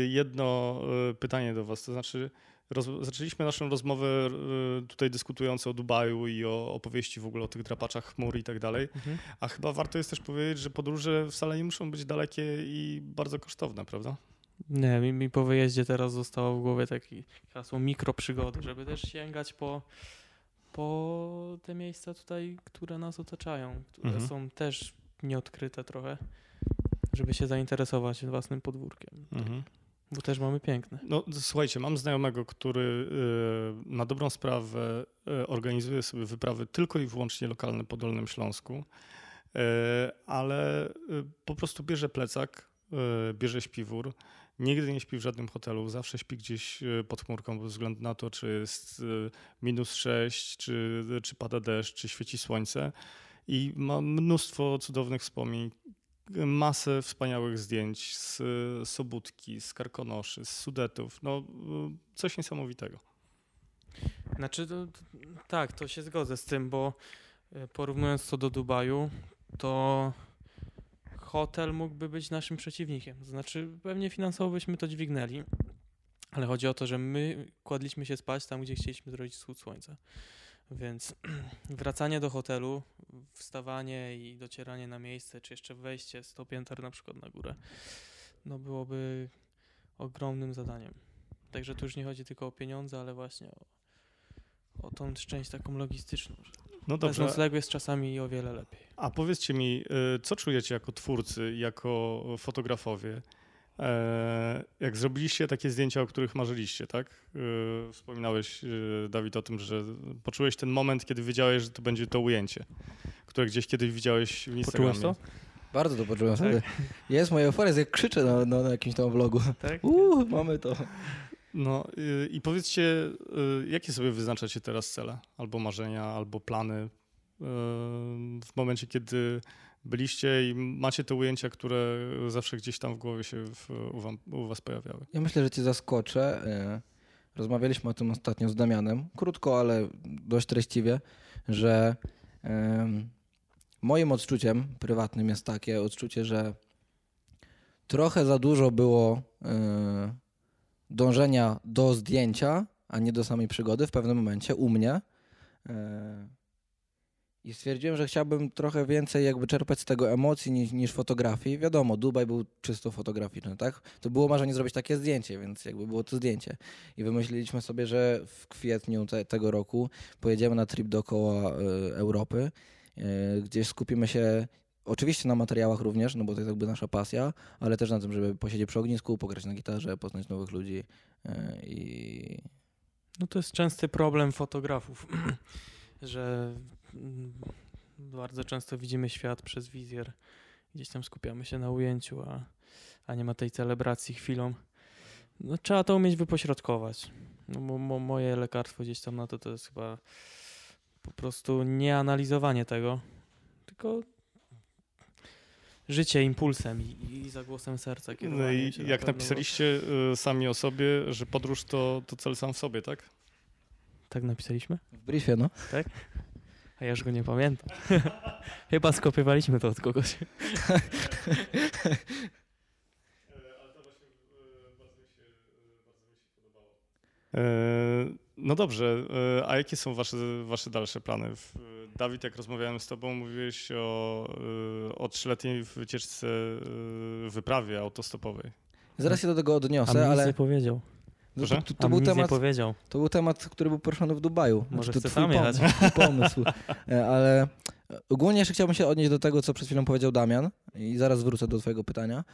jedno pytanie do was, to znaczy roz, zaczęliśmy naszą rozmowę e, tutaj dyskutując o Dubaju i o opowieści w ogóle o tych drapaczach chmur i tak dalej, Mhm. a chyba warto jest też powiedzieć, że podróże wcale nie muszą być dalekie i bardzo kosztowne, prawda? Nie, mi, mi po wyjeździe teraz zostało w głowie takie hasło mikroprzygody, żeby też sięgać po, po te miejsca tutaj, które nas otaczają, które Mhm. są też nieodkryte trochę, żeby się zainteresować własnym podwórkiem, Mhm. Bo też mamy piękne. No słuchajcie, mam znajomego, który e, na dobrą sprawę e, organizuje sobie wyprawy tylko i wyłącznie lokalne po Dolnym Śląsku, e, ale po prostu bierze plecak, bierze śpiwór, nigdy nie śpi w żadnym hotelu, zawsze śpi gdzieś pod chmurką, bez względu na to, czy jest minus 6, czy, czy pada deszcz, czy świeci słońce i ma mnóstwo cudownych wspomnień, masę wspaniałych zdjęć z Sobótki, z Karkonoszy, z Sudetów. No, e, coś niesamowitego. Znaczy, to, tak, to się zgodzę z tym, bo e, porównując to do Dubaju, to hotel mógłby być naszym przeciwnikiem. Znaczy, pewnie finansowo byśmy to dźwignęli, ale chodzi o to, że my kładliśmy się spać tam, gdzie chcieliśmy zrobić wschód słońca. Więc wracanie do hotelu, wstawanie i docieranie na miejsce, czy jeszcze wejście 100 pięter na przykład na górę, no byłoby ogromnym zadaniem. Także tu już nie chodzi tylko o pieniądze, ale właśnie o, o tą część taką logistyczną. No bez dobrze, noclegu jest czasami o wiele lepiej. a powiedzcie mi, e, co czujecie jako twórcy, jako fotografowie, jak zrobiliście takie zdjęcia, o których marzyliście, tak? E, Wspominałeś, e, Dawid, o tym, że poczułeś ten moment, kiedy wiedziałeś, że to będzie to ujęcie, które gdzieś kiedyś widziałeś w Instagramie. Poczułeś to? Bardzo to poczułem wtedy. Jest moja euforia, jak krzyczę na, na, na jakimś tam vlogu. Tak? Uuu, mamy to. No i powiedzcie, jakie sobie wyznaczacie teraz cele, albo marzenia, albo plany w momencie, kiedy byliście i macie te ujęcia, które zawsze gdzieś tam w głowie się w, u, wam, u was pojawiały. Ja myślę, że cię zaskoczę. E, Rozmawialiśmy o tym ostatnio z Damianem, krótko, ale dość treściwie, że em, moim odczuciem prywatnym jest takie odczucie, że trochę za dużo było e, dążenia do zdjęcia, a nie do samej przygody w pewnym momencie u mnie. E, I stwierdziłem, że chciałbym trochę więcej jakby czerpać z tego emocji niż, niż fotografii. Wiadomo, Dubaj był czysto fotograficzny, tak? To było marzenie zrobić takie zdjęcie, więc jakby było to zdjęcie. I wymyśliliśmy sobie, że w kwietniu te, tego roku pojedziemy na trip dookoła e, Europy, e, gdzie skupimy się oczywiście na materiałach również, no bo to jest jakby nasza pasja, ale też na tym, żeby posiedzieć przy ognisku, pograć na gitarze, poznać nowych ludzi i No to jest częsty problem fotografów, że bardzo często widzimy świat przez wizjer gdzieś tam skupiamy się na ujęciu, a, a nie ma tej celebracji chwilą. No, trzeba to umieć wypośrodkować. No, mo, mo, moje lekarstwo gdzieś tam na to to jest chyba po prostu nie analizowanie tego, tylko życie impulsem i, i za głosem serca. No i na jak napisaliście y, sami o sobie, że podróż to, to cel sam w sobie, tak? Tak napisaliśmy? W briefie, no. A ja już go nie pamiętam. Chyba skopiowaliśmy to od kogoś. E, No dobrze, e, a jakie są wasze, wasze dalsze plany? Dawid, jak rozmawiałem z tobą, mówiłeś o, e, o trzyletniej wycieczce, wyprawie autostopowej. Zaraz się do tego A odniosę, nic ale nie powiedział. No, to, to, to, był temat, powiedział. to był temat, który był poruszony w Dubaju. Może to chce twój pomysł, twój pomysł. E, Ale ogólnie jeszcze chciałbym się odnieść do tego, co przed chwilą powiedział Damian i zaraz wrócę do twojego pytania,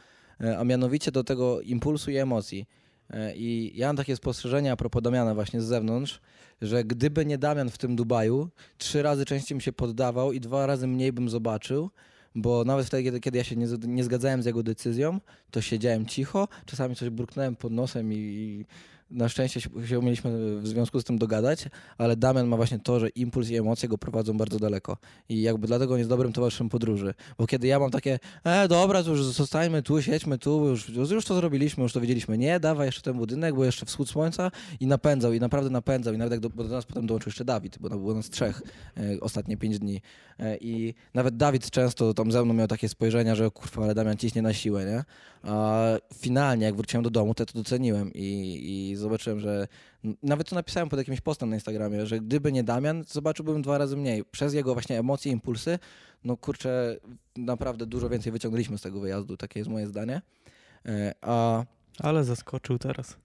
E, a mianowicie do tego impulsu i emocji. E, I ja mam takie spostrzeżenia a propos Damiana właśnie z zewnątrz, że gdyby nie Damian w tym Dubaju, trzy razy częściej bym się poddawał i dwa razy mniej bym zobaczył, bo nawet wtedy, kiedy, kiedy ja się nie, nie zgadzałem z jego decyzją, to siedziałem cicho, czasami coś burknąłem pod nosem i, i na szczęście się, umieliśmy w związku z tym dogadać, ale Damian ma właśnie to, że impuls i emocje go prowadzą bardzo daleko. I jakby dlatego on jest dobrym towarzyszem podróży, bo kiedy ja mam takie, e dobra, to już zostańmy tu, siedźmy tu, już, już to zrobiliśmy, już to wiedzieliśmy, nie, dawaj jeszcze ten budynek, bo jeszcze wschód słońca. I napędzał i naprawdę napędzał. I nawet jak do, do nas potem dołączył jeszcze Dawid, bo było nas trzech e, ostatnie pięć dni. E, i nawet Dawid często tam ze mną miał takie spojrzenia, że kurwa, ale Damian ciśnie na siłę, nie? A finalnie, jak wróciłem do domu, to to doceniłem. I, i zobaczyłem, że nawet to napisałem pod jakimś postem na Instagramie, że gdyby nie Damian, zobaczyłbym dwa razy mniej. Przez jego właśnie emocje, impulsy, no kurczę, naprawdę dużo więcej wyciągnęliśmy z tego wyjazdu, takie jest moje zdanie. E, A Ale zaskoczył teraz.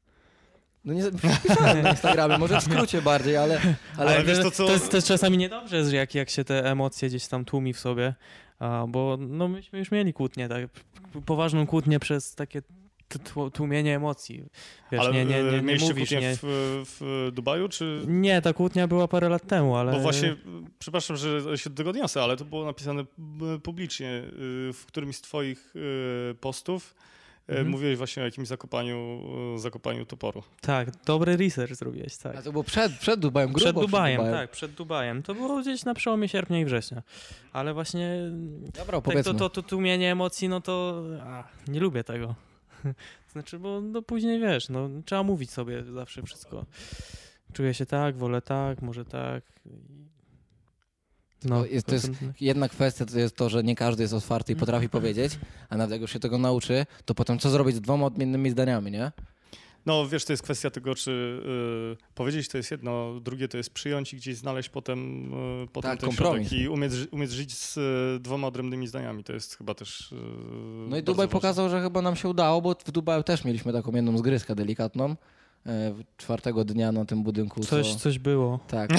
no nie pisałem na Instagramie, może w skrócie bardziej, ale... Ale, Ale wiesz to, co... To jest, to jest czasami niedobrze, że jak, jak się te emocje gdzieś tam tłumi w sobie, a, bo no myśmy już mieli kłótnię, tak, poważną kłótnię przez takie tłumienie emocji. Wiesz, Ale nie, nie, nie, nie mieliście mówisz, kłótnię nie, w, w Dubaju, czy... nie, ta kłótnia była parę lat temu, ale... Bo właśnie, przepraszam, że się do tego odniosę, ale to było napisane e, publicznie y, w którymś z twoich postów. e, Mhm. Mówiłeś właśnie o jakimś zakopaniu, e, zakopaniu toporu. Tak, dobry research zrobiłeś, tak. A to było przed, przed Dubajem, grubo Przed Dubajem, tak, przed Dubajem. To było gdzieś na przełomie sierpnia i września. Ale właśnie Dobra, tak, to, to, to tłumienie emocji, no to a, nie lubię tego. Znaczy, bo no później wiesz, no trzeba mówić sobie zawsze wszystko. Czuję się tak, wolę tak, może tak. No, jest- to jest- Jedna kwestia to jest to, że nie każdy jest otwarty i potrafi powiedzieć, a nawet jak już się tego nauczy, to potem co zrobić z dwoma odmiennymi zdaniami, nie? No wiesz, to jest kwestia tego, czy y, powiedzieć to jest jedno, drugie to jest przyjąć i gdzieś znaleźć potem, y, potem Tak, ten kompromis. środek i umieć, umieć żyć z y, dwoma odrębnymi zdaniami. To jest chyba też y, No i Dubaj ważne. pokazał, że chyba nam się udało, bo w Dubaju też mieliśmy taką jedną zgryzkę delikatną. E, czwartego dnia na tym budynku. Coś, co... coś było. Tak.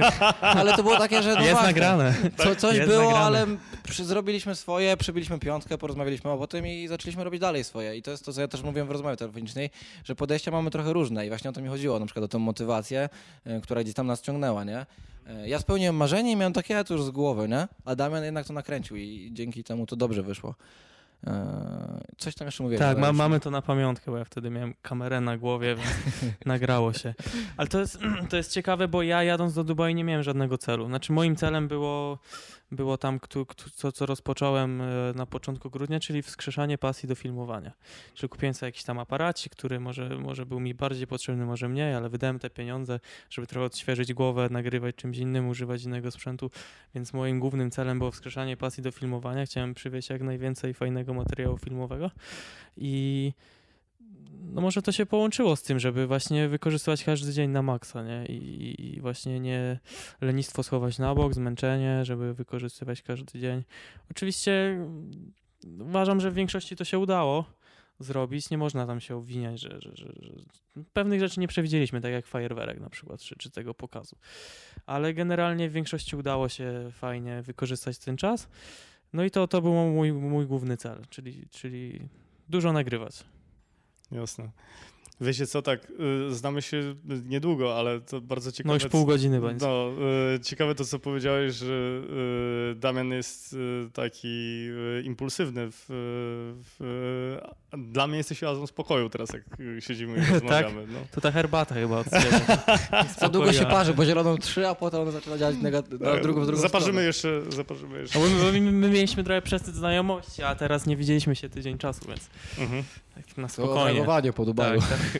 Ale to było takie, że no Jest właśnie, nagrane. Co, coś Jest było, nagrane. ale przy, zrobiliśmy swoje, przybiliśmy piątkę, porozmawialiśmy o tym i zaczęliśmy robić dalej swoje. I to jest to, co ja też mówiłem w rozmowie telefonicznej, że podejścia mamy trochę różne i właśnie o to mi chodziło, na przykład o tę motywację, e, która gdzieś tam nas ciągnęła, nie? E, Ja spełniłem marzenie i miałem takie ja to już z głowy, nie? A Damian jednak to nakręcił i dzięki temu to dobrze wyszło. E, Coś tam jeszcze mówiłem. Tak, ma, mamy to na pamiątkę, bo ja wtedy miałem kamerę na głowie, więc nagrało się. Ale to jest, to jest ciekawe, bo ja jadąc do Dubaju nie miałem żadnego celu. Znaczy moim celem było, było tam, co, co rozpocząłem e, na początku grudnia, czyli wskrzeszanie pasji do filmowania. Czyli kupiłem sobie jakiś tam aparacik, który może, może był mi bardziej potrzebny, może mniej, ale wydałem te pieniądze, żeby trochę odświeżyć głowę, nagrywać czymś innym, używać innego sprzętu, więc moim głównym celem było wskrzeszanie pasji do filmowania. Chciałem przywieźć jak najwięcej fajnego materiału filmowego i no może to się połączyło z tym, żeby właśnie wykorzystywać każdy dzień na maksa, nie? I, I właśnie nie lenistwo schować na bok, zmęczenie, żeby wykorzystywać każdy dzień. Oczywiście mm, uważam, że w większości to się udało zrobić. Nie można tam się obwiniać, że, że, że, że pewnych rzeczy nie przewidzieliśmy, tak jak fajerwerek na przykład, czy, czy tego pokazu. Ale generalnie w większości udało się fajnie wykorzystać ten czas. No i to, to był mój, mój główny cel, czyli, czyli dużo nagrywać. Jasne. Wiecie co, tak, y, znamy się niedługo, ale to bardzo ciekawe. No już pół godziny będzie. No, y, ciekawe to, co powiedziałeś, że y, Damian jest taki impulsywny. W, w, dla mnie jesteś oazą spokoju teraz, jak siedzimy i tak? rozmawiamy. No. To ta herbata chyba od Za długo się parzy, bo zieloną trzy, a potem ona zaczyna działać na drugą, w drugą zaparzymy stronę. Jeszcze, zaparzymy jeszcze. No, my, my, my, mieliśmy trochę przesyt znajomości, a teraz nie widzieliśmy się tydzień czasu, więc mhm. tak na spokojnie. To po Dubaju. Tak, tak.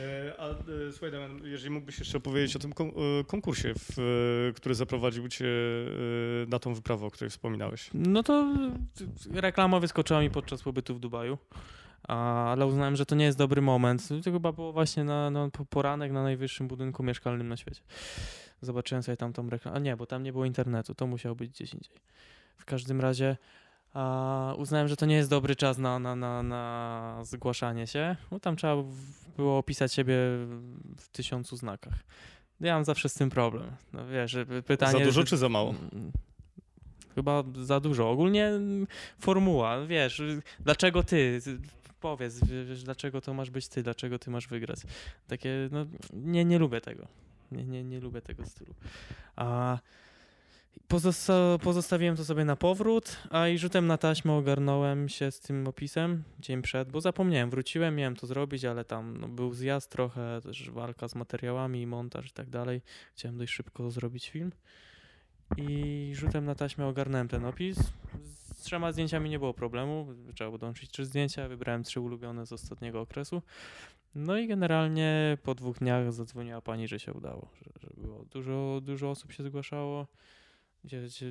E, a e, słuchaj, Damian, jeżeli mógłbyś jeszcze opowiedzieć o tym e, konkursie, w, który zaprowadził cię na tą wyprawę, o której wspominałeś. No to reklama wyskoczyła mi podczas pobytu w Dubaju, ale uznałem, że to nie jest dobry moment. To chyba było właśnie na, na poranek na najwyższym budynku mieszkalnym na świecie. Zobaczyłem sobie tam tą reklamę. A nie, bo tam nie było internetu, to musiało być gdzieś indziej. W każdym razie a uznałem, że to nie jest dobry czas na, na, na, na zgłaszanie się, bo tam trzeba było opisać siebie w tysiącu znakach. Ja mam zawsze z tym problem. No wiesz, pytanie... Za dużo czy za mało? Chyba za dużo. Ogólnie formuła, wiesz, dlaczego ty? Powiedz, wiesz, dlaczego to masz być ty, dlaczego ty masz wygrać. Takie, no, nie, nie lubię tego. Nie, nie, nie lubię tego stylu. A Pozosta pozostawiłem to sobie na powrót, a i rzutem na taśmę ogarnąłem się z tym opisem dzień przed, bo zapomniałem, wróciłem, miałem to zrobić, ale tam no, był zjazd trochę, też walka z materiałami, montaż i tak dalej. Chciałem dość szybko zrobić film i rzutem na taśmę ogarnąłem ten opis. Z trzema zdjęciami nie było problemu, trzeba było dołączyć trzy zdjęcia, wybrałem trzy ulubione z ostatniego okresu. No i generalnie po dwóch dniach zadzwoniła pani, że się udało, że, że było dużo, dużo osób się zgłaszało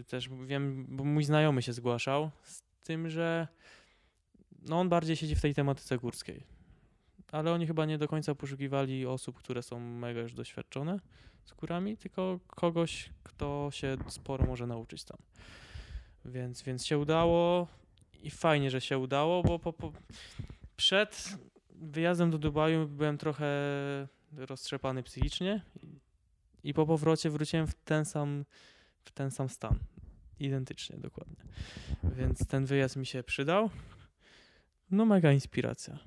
też wiem, bo mój znajomy się zgłaszał z tym, że no on bardziej siedzi w tej tematyce górskiej. Ale oni chyba nie do końca poszukiwali osób, które są mega już doświadczone z górami, tylko kogoś, kto się sporo może nauczyć tam. Więc, więc się udało i fajnie, że się udało, bo po, po, przed wyjazdem do Dubaju byłem trochę roztrzepany psychicznie i po powrocie wróciłem w ten sam w ten sam stan. Identycznie, dokładnie. Więc ten wyjazd mi się przydał. No mega inspiracja.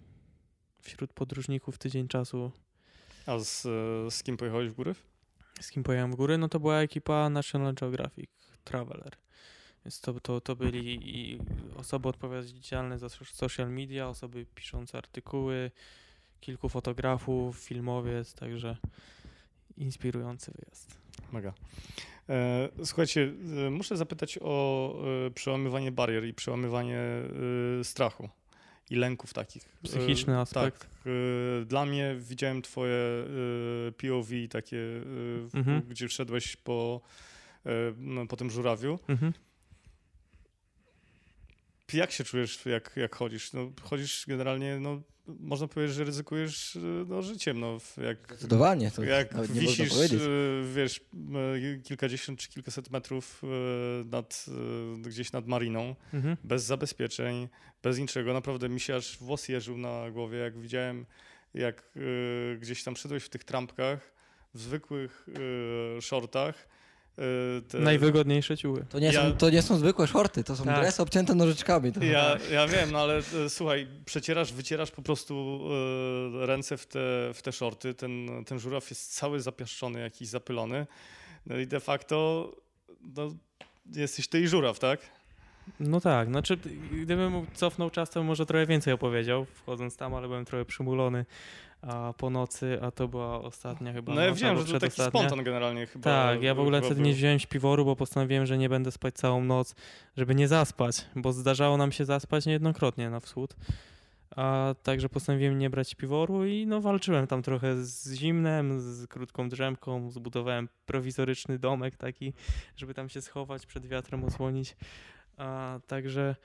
Wśród podróżników tydzień czasu. A z, z kim pojechałeś w góry? Z kim pojechałem w góry? No to była ekipa National Geographic Traveler. Więc to, to, to byli osoby odpowiedzialne za social media, osoby piszące artykuły, kilku fotografów, filmowiec, także inspirujący wyjazd. Mega. E, słuchajcie, e, muszę zapytać o e, przełamywanie barier i przełamywanie strachu i lęków takich. Psychiczny aspekt. Tak. Dla mnie widziałem twoje POV takie, mhm. gdzie wszedłeś po, no, po tym żurawiu. Mhm. Jak się czujesz, jak, jak chodzisz? No, chodzisz generalnie, no, można powiedzieć, że ryzykujesz no, życiem. No, jak, Zdecydowanie. To jak wisisz, e, wiesz, e, kilkadziesiąt czy kilkaset metrów e, nad, gdzieś nad mariną, mhm. bez zabezpieczeń, bez niczego. Naprawdę mi się aż włos jeżył na głowie, jak widziałem, jak gdzieś tam szedłeś w tych trampkach, w zwykłych shortach, Y, te... Najwygodniejsze ciuchy. To nie, ja... są, to nie są zwykłe shorty, to są tak. dresy obcięte nożyczkami. Ja, ja wiem, no ale e, słuchaj, przecierasz, wycierasz po prostu e, ręce w te, w te shorty, ten, ten żuraw jest cały zapiaszczony, jakiś zapylony, no i de facto no, jesteś ty i żuraw, tak? No tak, znaczy gdybym cofnął czas, to może trochę więcej opowiedział, wchodząc tam, ale byłem trochę przymulony a po nocy, a to była ostatnia chyba No ja wiem, że to taki spontan generalnie chyba. Tak, ja w ogóle wtedy nie wziąłem śpiworu, bo postanowiłem, że nie będę spać całą noc, żeby nie zaspać, bo zdarzało nam się zaspać niejednokrotnie na wschód. A także postanowiłem nie brać piworu i no walczyłem tam trochę z zimnem, z krótką drzemką, zbudowałem prowizoryczny domek taki, żeby tam się schować, przed wiatrem osłonić. A także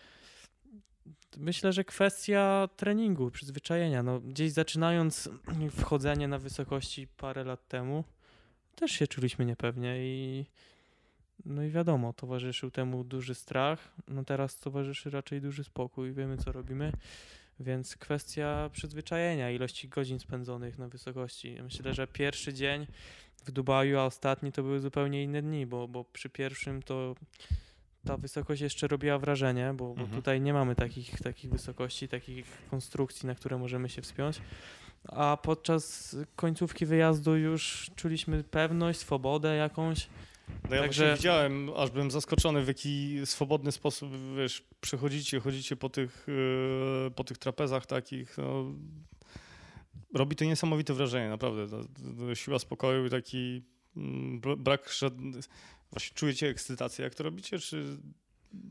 Myślę, że kwestia treningu, przyzwyczajenia. No, gdzieś zaczynając wchodzenie na wysokości parę lat temu, też się czuliśmy niepewnie i no i wiadomo, towarzyszył temu duży strach. No teraz towarzyszy raczej duży spokój, wiemy co robimy. Więc kwestia przyzwyczajenia, ilości godzin spędzonych na wysokości. Myślę, że pierwszy dzień w Dubaju, a ostatni to były zupełnie inne dni, bo, bo przy pierwszym to ta wysokość jeszcze robiła wrażenie, bo, bo mhm. tutaj nie mamy takich, takich wysokości, takich konstrukcji, na które możemy się wspiąć. a podczas końcówki wyjazdu już czuliśmy pewność, swobodę jakąś. No ja Także- widziałem, aż byłem zaskoczony, w jaki swobodny sposób, wiesz, przechodzicie, chodzicie po tych, e, po tych trapezach takich, no, robi to niesamowite wrażenie, naprawdę. To siła spokoju i taki mm, br- brak żadnych... Właśnie czujecie ekscytację, jak to robicie, czy,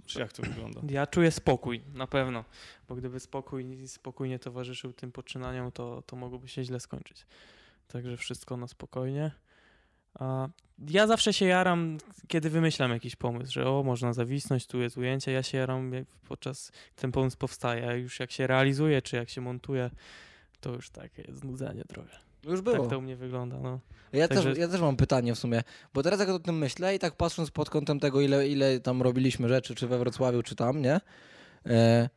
czy jak to wygląda? Ja czuję spokój, na pewno, bo gdyby spokój spokójnie towarzyszył tym poczynaniom, to, to mogłoby się źle skończyć. Także wszystko na spokojnie. Ja zawsze się jaram, kiedy wymyślam jakiś pomysł, że o, można zawisnąć, tu jest ujęcie, ja się jaram podczas ten pomysł powstaje, a już jak się realizuje, czy jak się montuje, to już takie znudzenie trochę. Już było. Tak to u mnie wygląda, no. Ja, Także- też, ja też mam pytanie w sumie, bo teraz jak o tym myślę i tak patrząc pod kątem tego, ile, ile tam robiliśmy rzeczy, czy we Wrocławiu, czy tam, nie? E,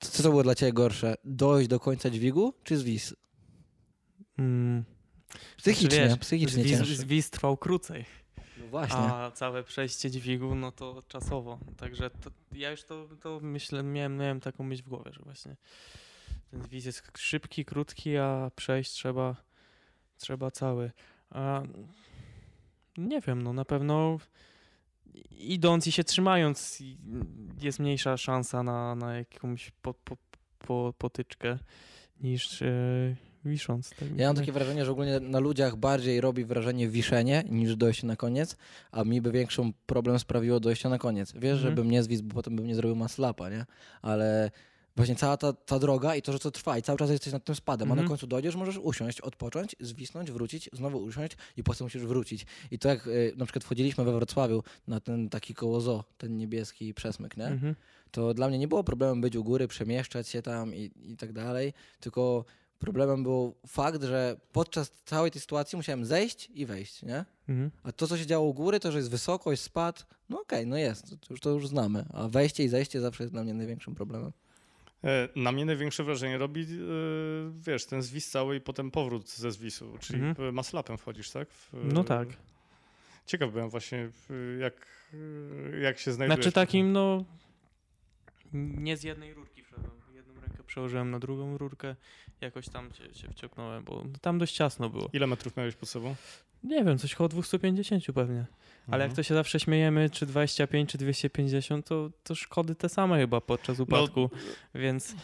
co to było dla ciebie gorsze? Dojść do końca dźwigu, czy zwis? Mm. Psychicznie, Wiesz, psychicznie zwis, zwis trwał krócej. No właśnie. A całe przejście dźwigu, no to czasowo. Także to, ja już to, to myślę, miałem, miałem taką myśl w głowie, że właśnie ten zwis jest szybki, krótki, a przejść trzeba, trzeba cały. A nie wiem, no na pewno idąc i się trzymając jest mniejsza szansa na, na jakąś po, po, po, potyczkę niż e, wisząc. Tak Ja mam takie wrażenie, że ogólnie na ludziach bardziej robi wrażenie wiszenie niż dojście na koniec, a mi by większą problem sprawiło dojście na koniec. Wiesz, Mhm. żebym nie zwisł, bo potem bym nie zrobił maslapa, nie? Ale właśnie cała ta, ta droga i to, że to trwa i cały czas jesteś nad tym spadem, a Mhm. na końcu dojdziesz, możesz usiąść, odpocząć, zwisnąć, wrócić, znowu usiąść i potem musisz wrócić. I to jak y, na przykład wchodziliśmy we Wrocławiu na ten taki koło zoo, ten niebieski przesmyk, nie? Mhm. to dla mnie nie było problemem być u góry, przemieszczać się tam i, i tak dalej, tylko problemem był fakt, że podczas całej tej sytuacji musiałem zejść i wejść, nie? Mhm. A to, co się działo u góry, to, że jest wysokość, spad, no okej, no jest, to już, to już znamy. A wejście i zejście zawsze jest dla mnie największym problemem. E, Na mnie największe wrażenie robi, e, wiesz, ten zwis cały i potem powrót ze zwisu, czyli Mhm. e, maslapem wchodzisz, tak? W, No tak. Ciekaw byłem właśnie, jak, jak się znajdujesz. Znaczy takim, no. Nie z jednej rurki wszedłem. Jedną rękę przełożyłem na drugą rurkę. Jakoś tam się, się wciągnąłem, bo tam dość ciasno było. Ile metrów miałeś pod sobą? Nie wiem, coś koło 250 pewnie. Ale jak Mhm. to się zawsze śmiejemy, czy 25, czy 250, to, to szkody te same chyba podczas upadku. Więc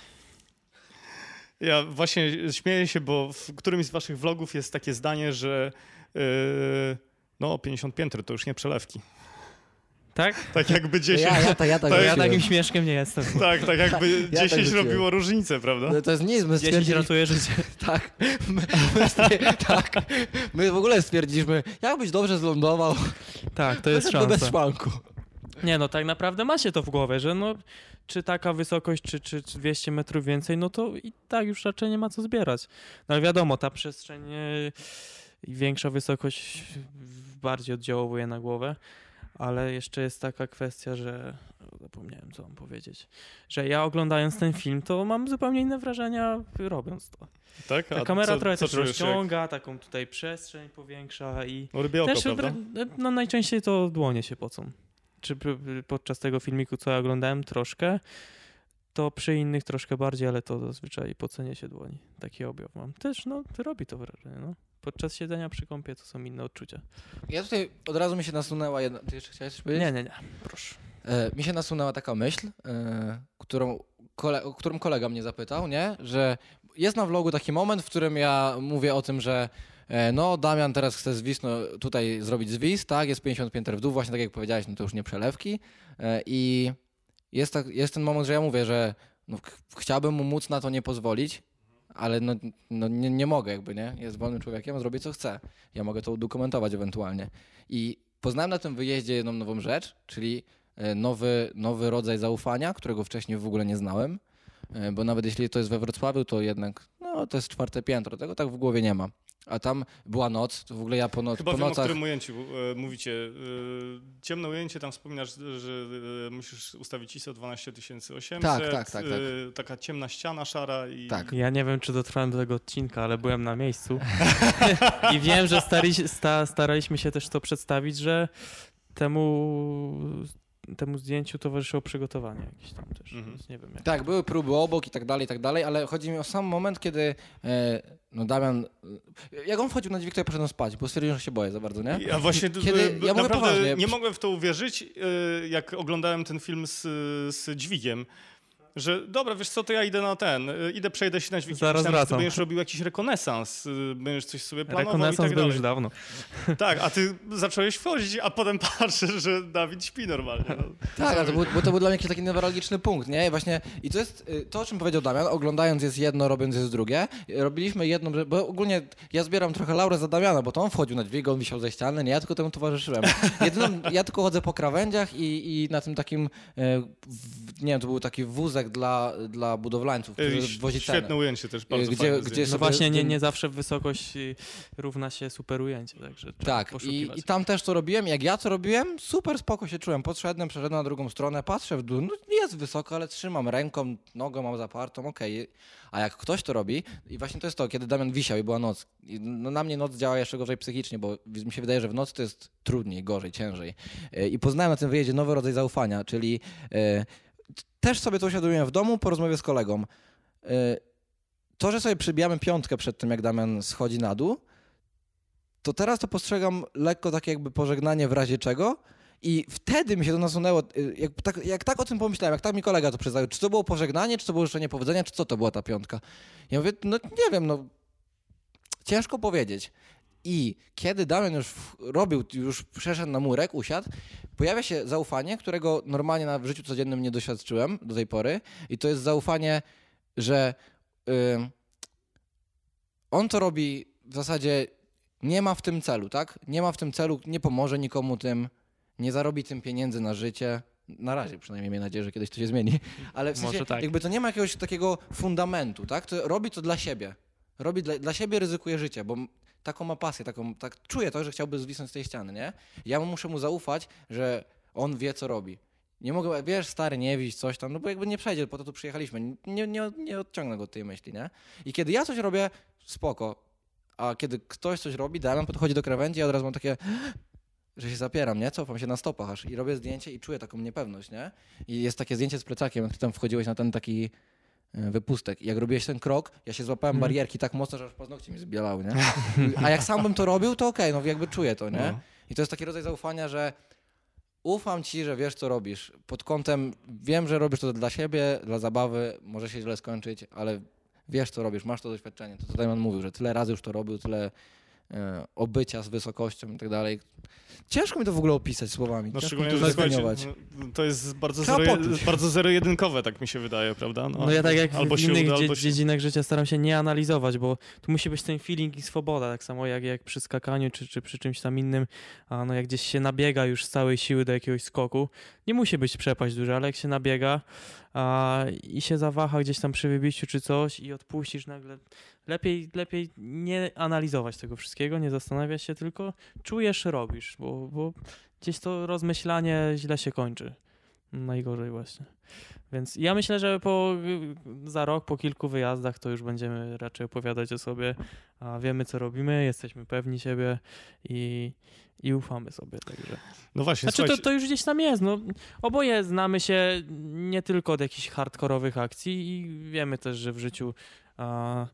Ja właśnie śmieję się, bo w którymś z waszych vlogów jest takie zdanie, że e, no 50 piętr to już nie przelewki. Tak? Tak jakby 10, Ja, ja, ta, ja tak To To ja takim śmieszkiem nie jestem. tak, tak jakby Ja tak 10 rzuciłem. robiło różnicę, prawda? No to jest nic, my 10 stwierdziliśmy, ratuje życie. tak, my, my, stwier- tak, my w ogóle stwierdziliśmy, jakbyś dobrze zlądował, Tak, to jest bez szansa. szwanku. Nie no, tak naprawdę ma się to w głowie, że no, czy taka wysokość, czy, czy, czy 200 metrów więcej, no to i tak już raczej nie ma co zbierać. No ale wiadomo, ta przestrzeń e, i większa wysokość bardziej oddziałuje na głowę, ale jeszcze jest taka kwestia, że zapomniałem co mam powiedzieć, że ja oglądając ten film, to mam zupełnie inne wrażenia robiąc to. Tak? Ta A kamera co- trochę co też czujesz, jak- rozciąga, taką tutaj przestrzeń powiększa i No też prawda? no, najczęściej to dłonie się pocą. Czy podczas tego filmiku, co ja oglądałem, troszkę, to przy innych troszkę bardziej, ale to zazwyczaj pocenie się dłoni. Taki objaw mam. Też, no, robi to wrażenie, no. Podczas siedzenia przy kąpie to są inne odczucia. Ja tutaj od razu mi się nasunęła jedna, ty jeszcze chciałeś coś powiedzieć? Nie, nie, nie, proszę. E, mi się nasunęła taka myśl, e, którą, kole, o którą kolega mnie zapytał, nie? Że jest na vlogu taki moment, w którym ja mówię o tym, że e, no Damian teraz chce zwis, no, tutaj zrobić zwis, tak, jest 50 pięter w dół, właśnie tak jak powiedziałeś, no to już nie przelewki e, i jest, tak, jest ten moment, że ja mówię, że no, ch- chciałbym mu móc na to nie pozwolić, ale no, no nie, nie mogę jakby, nie? Jest wolnym człowiekiem, zrobię co chcę. Ja mogę to udokumentować ewentualnie. I poznałem na tym wyjeździe jedną nową rzecz, czyli e, nowy, nowy rodzaj zaufania, którego wcześniej w ogóle nie znałem, e, bo nawet jeśli to jest we Wrocławiu, to jednak no, to jest czwarte piętro, tego tak w głowie nie ma. A tam była noc, to w ogóle ja po, noc, Chyba po wiem, o nocach... którym ujęciu e, mówicie. E, ciemne ujęcie, tam wspominasz, że e, musisz ustawić ISO 12800. Tak, tak, tak, tak. E, taka ciemna ściana szara i... Tak. Ja nie wiem, czy dotrwałem do tego odcinka, ale byłem na miejscu. I wiem, że stali, sta, staraliśmy się też to przedstawić, że temu temu zdjęciu towarzyszyło przygotowanie jakieś tam też, Mhm. więc nie wiem. Jak... Tak, były próby obok i tak dalej, i tak dalej, ale chodzi mi o sam moment, kiedy e, no Damian, e, jak on wchodził na dźwig, to ja poszedłem spać, bo stwierdziłem, że się boję za bardzo, nie? Ja właśnie Kiedy- ja mówię naprawdę poważnie. nie mogłem w to uwierzyć, e, jak oglądałem ten film z, z dźwigiem. Że dobra, wiesz co, to ja idę na ten, e, idę przejdę się na dźwig. Zaraz ty wracam. będziesz robił jakiś rekonesans, e, będziesz coś sobie planował i Rekonesans tak był dalej. już dawno. Tak, a ty zacząłeś wchodzić, a potem patrzysz, że Dawid śpi normalnie. No. Tak, ale to był, bo to był dla mnie jakiś taki newralgiczny punkt, nie? I właśnie, i to jest y, to, o czym powiedział Damian, oglądając jest jedno, robiąc jest drugie. Robiliśmy jedną, bo ogólnie ja zbieram trochę laurę za Damiana, bo to on wchodził na dźwig, on wisiał ze ściany, nie, ja tylko temu towarzyszyłem. Jedyną, ja tylko chodzę po krawędziach i, i na tym takim, y, nie wiem, to był taki wózek dla, dla budowlańców, wozi cenę. Świetne ujęcie też, bardzo Gdzie- fajne gdzie sobie No właśnie, nie, nie zawsze wysokość równa się super ujęcie, także Tak, i, i tam też to robiłem. Jak ja to robiłem, super spoko się czułem. Podszedłem, przeszedłem na drugą stronę, patrzę w dół, no jest wysoko, ale trzymam ręką, nogą mam zapartą, okej. A jak ktoś to robi, i właśnie to jest to, kiedy Damian wisiał i była noc. I no, na mnie noc działa jeszcze gorzej psychicznie, bo mi się wydaje, że w nocy to jest trudniej, gorzej, ciężej. E, I poznałem na tym wyjeździe nowy rodzaj zaufania, czyli e, też sobie to uświadomiłem w domu po rozmowie z kolegą. E, to, że sobie przybijamy piątkę przed tym, jak Damian schodzi na dół, to teraz to postrzegam lekko takie jakby pożegnanie w razie czego. I wtedy mi się to nasunęło, y, jak tak, jak tak o tym pomyślałem, jak tak mi kolega to przyznał, czy to było pożegnanie, czy to było życzenie powodzenia, czy co to była ta piątka. Ja mówię, no nie wiem, no ciężko powiedzieć. I kiedy Damian już robił, już przeszedł na murek, usiadł, pojawia się zaufanie, którego normalnie na w życiu codziennym nie doświadczyłem do tej pory. I to jest zaufanie, że y, on to robi w zasadzie nie ma w tym celu, tak? Nie ma w tym celu, nie pomoże nikomu tym, nie zarobi tym pieniędzy na życie. Na razie przynajmniej mam nadzieję, że kiedyś to się zmieni. Ale w sensie, Może tak. jakby to nie ma jakiegoś takiego fundamentu, tak? To robi to dla siebie. Robi dla, dla siebie, ryzykuje życie, bo taką ma pasję, taką, tak czuje to, że chciałby zwisnąć z tej ściany, nie? Ja mu muszę mu zaufać, że on wie, co robi. Nie mogę, wiesz, stary, nie widzisz coś tam, no bo jakby nie przejdzie, po to tu przyjechaliśmy. Nie, nie, nie odciągnę go od tej myśli, nie? I kiedy ja coś robię, spoko. A kiedy ktoś coś robi, Damian podchodzi do krawędzi, ja od razu mam takie, że się zapieram, nie? Cofam się na stopach aż i robię zdjęcie i czuję taką niepewność, nie? I jest takie zdjęcie z plecakiem, jak ty tam wchodziłeś na ten taki wypustek. I jak robiłeś ten krok, ja się złapałem Mhm. barierki tak mocno, że aż paznokcie mi zbielały, nie? A jak sam bym to robił, to okej, no jakby czuję to, nie? No. I to jest taki rodzaj zaufania, że ufam ci, że wiesz, co robisz. Pod kątem, wiem, że robisz to dla siebie, dla zabawy, może się źle skończyć, ale wiesz, co robisz, masz to doświadczenie. To, co Damian mówił, że tyle razy już to robił, tyle e, obycia z wysokością i tak dalej. Ciężko mi to w ogóle opisać słowami. No szczególnie, to zdefiniować. no, to jest bardzo, Trzeba zero, poczuć. bardzo zero-jedynkowe, tak mi się wydaje, prawda? No ja tak jak albo w innych uda, dzie- albo się... dziedzinach życia staram się nie analizować, bo tu musi być ten feeling i swoboda, tak samo jak, jak przy skakaniu czy, czy przy czymś tam innym, a no jak gdzieś się nabiega już z całej siły do jakiegoś skoku, nie musi być przepaść duża, ale jak się nabiega a, i się zawaha gdzieś tam przy wybiciu czy coś i odpuścisz nagle, lepiej, lepiej nie analizować tego wszystkiego, nie zastanawiać się, tylko czujesz, robisz, bo, bo gdzieś to rozmyślanie źle się kończy. Najgorzej właśnie. Więc ja myślę, że po, za rok, po kilku wyjazdach, to już będziemy raczej opowiadać o sobie, a wiemy co robimy, jesteśmy pewni siebie i, i ufamy sobie. Także. No właśnie, Znaczy to, to już gdzieś tam jest. No, oboje znamy się nie tylko od jakichś hardkorowych akcji i wiemy też, że w życiu a,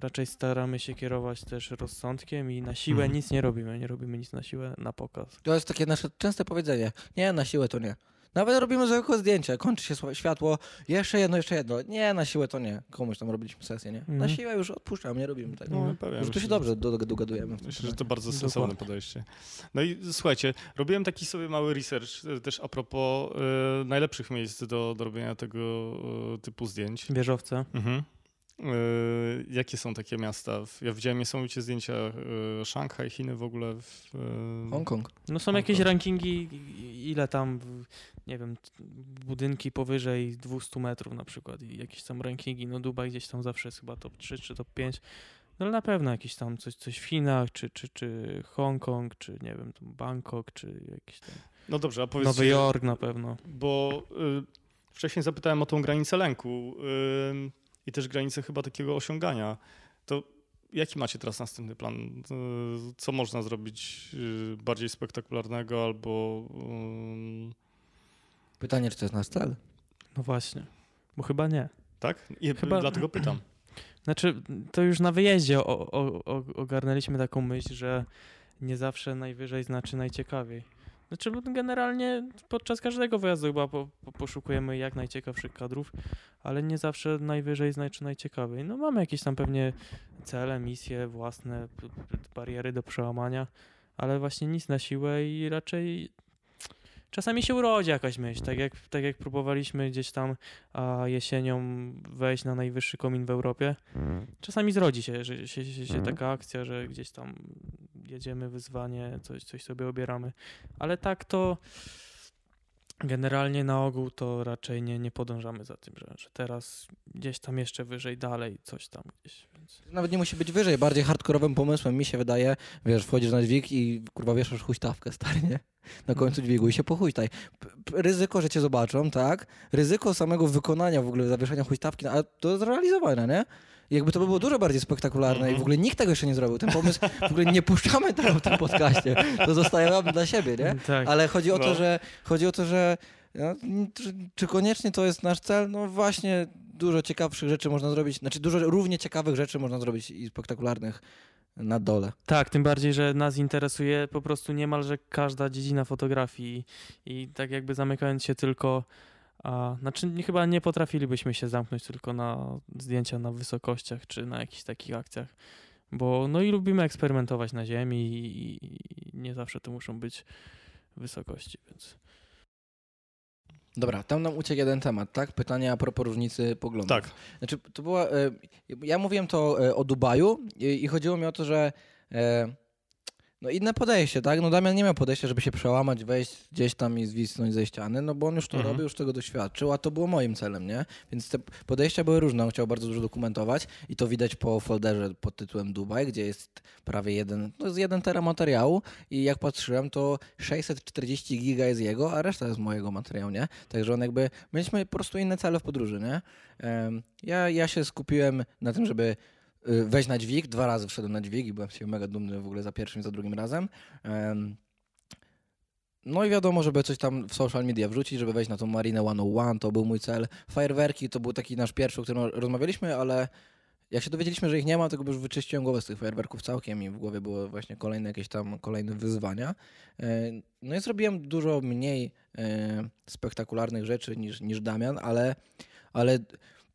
raczej staramy się kierować też rozsądkiem i na siłę Mhm. nic nie robimy. Nie robimy nic na siłę, na pokaz. To jest takie nasze częste powiedzenie. Nie, na siłę to nie. Nawet robimy zwykłe zdjęcie, kończy się światło, jeszcze jedno, jeszcze jedno. Nie, na siłę to nie. Komuś tam robiliśmy sesję, nie? Na Mhm. siłę już odpuszczam, nie robimy tego. No, No, pewnie, Już tu się dobrze do- do- dogadujemy. Myślę, że to bardzo Dokładnie. sensowne podejście. No i słuchajcie, robiłem taki sobie mały research e, też a propos e, najlepszych miejsc do, do robienia tego e, typu zdjęć. Wieżowce. Mhm. E, jakie są takie miasta? Ja widziałem niesamowicie zdjęcia e, Szanghaj, Chiny w ogóle. W, e, Hongkong. No są jakieś rankingi, i- ile tam, nie wiem, budynki powyżej 200 metrów na przykład i jakieś tam rankingi, no Dubaj gdzieś tam zawsze jest chyba top 3 czy top 5, no ale na pewno jakieś tam coś, coś w Chinach, czy, czy, czy Hongkong, czy nie wiem, tam Bangkok, czy jakiś tam No dobrze, a powiedzcie, Nowy Jork na pewno. bo y, wcześniej zapytałem o tą granicę lęku y, i też granicę chyba takiego osiągania. To jaki macie teraz następny plan? Y, co można zrobić y, bardziej spektakularnego albo Pytanie, czy to jest nasz cel? No właśnie, bo chyba nie. Tak? I Chyba- dlatego pytam. Znaczy, to już na wyjeździe o, o, o, ogarnęliśmy taką myśl, że nie zawsze najwyżej znaczy najciekawiej. Znaczy, generalnie podczas każdego wyjazdu chyba po, po, poszukujemy jak najciekawszych kadrów, ale nie zawsze najwyżej znaczy najciekawiej. No mamy jakieś tam pewnie cele, misje własne, bariery do przełamania, ale właśnie nic na siłę i raczej czasami się urodzi jakaś myśl, tak jak, tak jak próbowaliśmy gdzieś tam a jesienią wejść na najwyższy komin w Europie. Czasami zrodzi się, że się, się, się taka akcja, że gdzieś tam jedziemy wyzwanie, coś, coś sobie obieramy. Ale tak to generalnie na ogół to raczej nie, nie podążamy za tym, że, że teraz gdzieś tam jeszcze wyżej, dalej, coś tam gdzieś. Więc... Nawet nie musi być wyżej, bardziej hardkorowym pomysłem mi się wydaje, wiesz, wchodzisz na dźwig i kurwa wieszasz huśtawkę, stary, nie? Na końcu dźwigu i się pochuśtaj. Ryzyko, że cię zobaczą, tak? Ryzyko samego wykonania w ogóle zawieszania huśtawki, no, a to zrealizowane, nie? I Jakby to by było dużo bardziej spektakularne i Mhm. w ogóle nikt tego jeszcze nie zrobił. Ten pomysł w ogóle nie puszczamy tego w tym podcaście. To zostaje wam dla siebie, nie? Tak. Ale chodzi o to, No. że chodzi o to, że no, czy, czy koniecznie to jest nasz cel? No właśnie dużo ciekawszych rzeczy można zrobić, znaczy dużo równie ciekawych rzeczy można zrobić i spektakularnych na dole. Tak, tym bardziej, że nas interesuje po prostu niemalże każda dziedzina fotografii i tak jakby zamykając się tylko, a, znaczy nie- chyba nie potrafilibyśmy się zamknąć tylko na zdjęcia na wysokościach czy na jakichś takich akcjach, bo no i lubimy eksperymentować na ziemi i, i nie zawsze to muszą być wysokości, więc Dobra, tam nam uciekł jeden temat, tak? Pytanie a propos różnicy poglądów. Tak. Znaczy, to była. E, ja mówiłem to e, o Dubaju i, i chodziło mi o to, że. No inne podejście, tak? No Damian nie miał podejścia, żeby się przełamać, wejść gdzieś tam i zwisnąć ze ściany, no bo on już to Mhm. robił, już tego doświadczył, a to było moim celem, nie? Więc te podejścia były różne, on chciał bardzo dużo dokumentować i to widać po folderze pod tytułem Dubaj, gdzie jest prawie jeden, no jest jeden tera materiału i jak patrzyłem, to 640 giga jest jego, a reszta jest mojego materiału, nie? Także on jakby, mieliśmy po prostu inne cele w podróży, nie? Ja, ja się skupiłem na tym, żeby y, wejść na dźwig. Dwa razy wszedłem na dźwig i byłem się mega dumny w ogóle za pierwszym i za drugim razem. Em, No i wiadomo, żeby coś tam w social media wrzucić, żeby wejść na tą Marinę 101, to był mój cel. Fajerwerki to był taki nasz pierwszy, o którym rozmawialiśmy, ale jak się dowiedzieliśmy, że ich nie ma, to już wyczyściłem głowę z tych fajerwerków całkiem i w głowie były właśnie kolejne jakieś tam kolejne wyzwania. E, No i zrobiłem dużo mniej e, spektakularnych rzeczy niż, niż Damian, ale, ale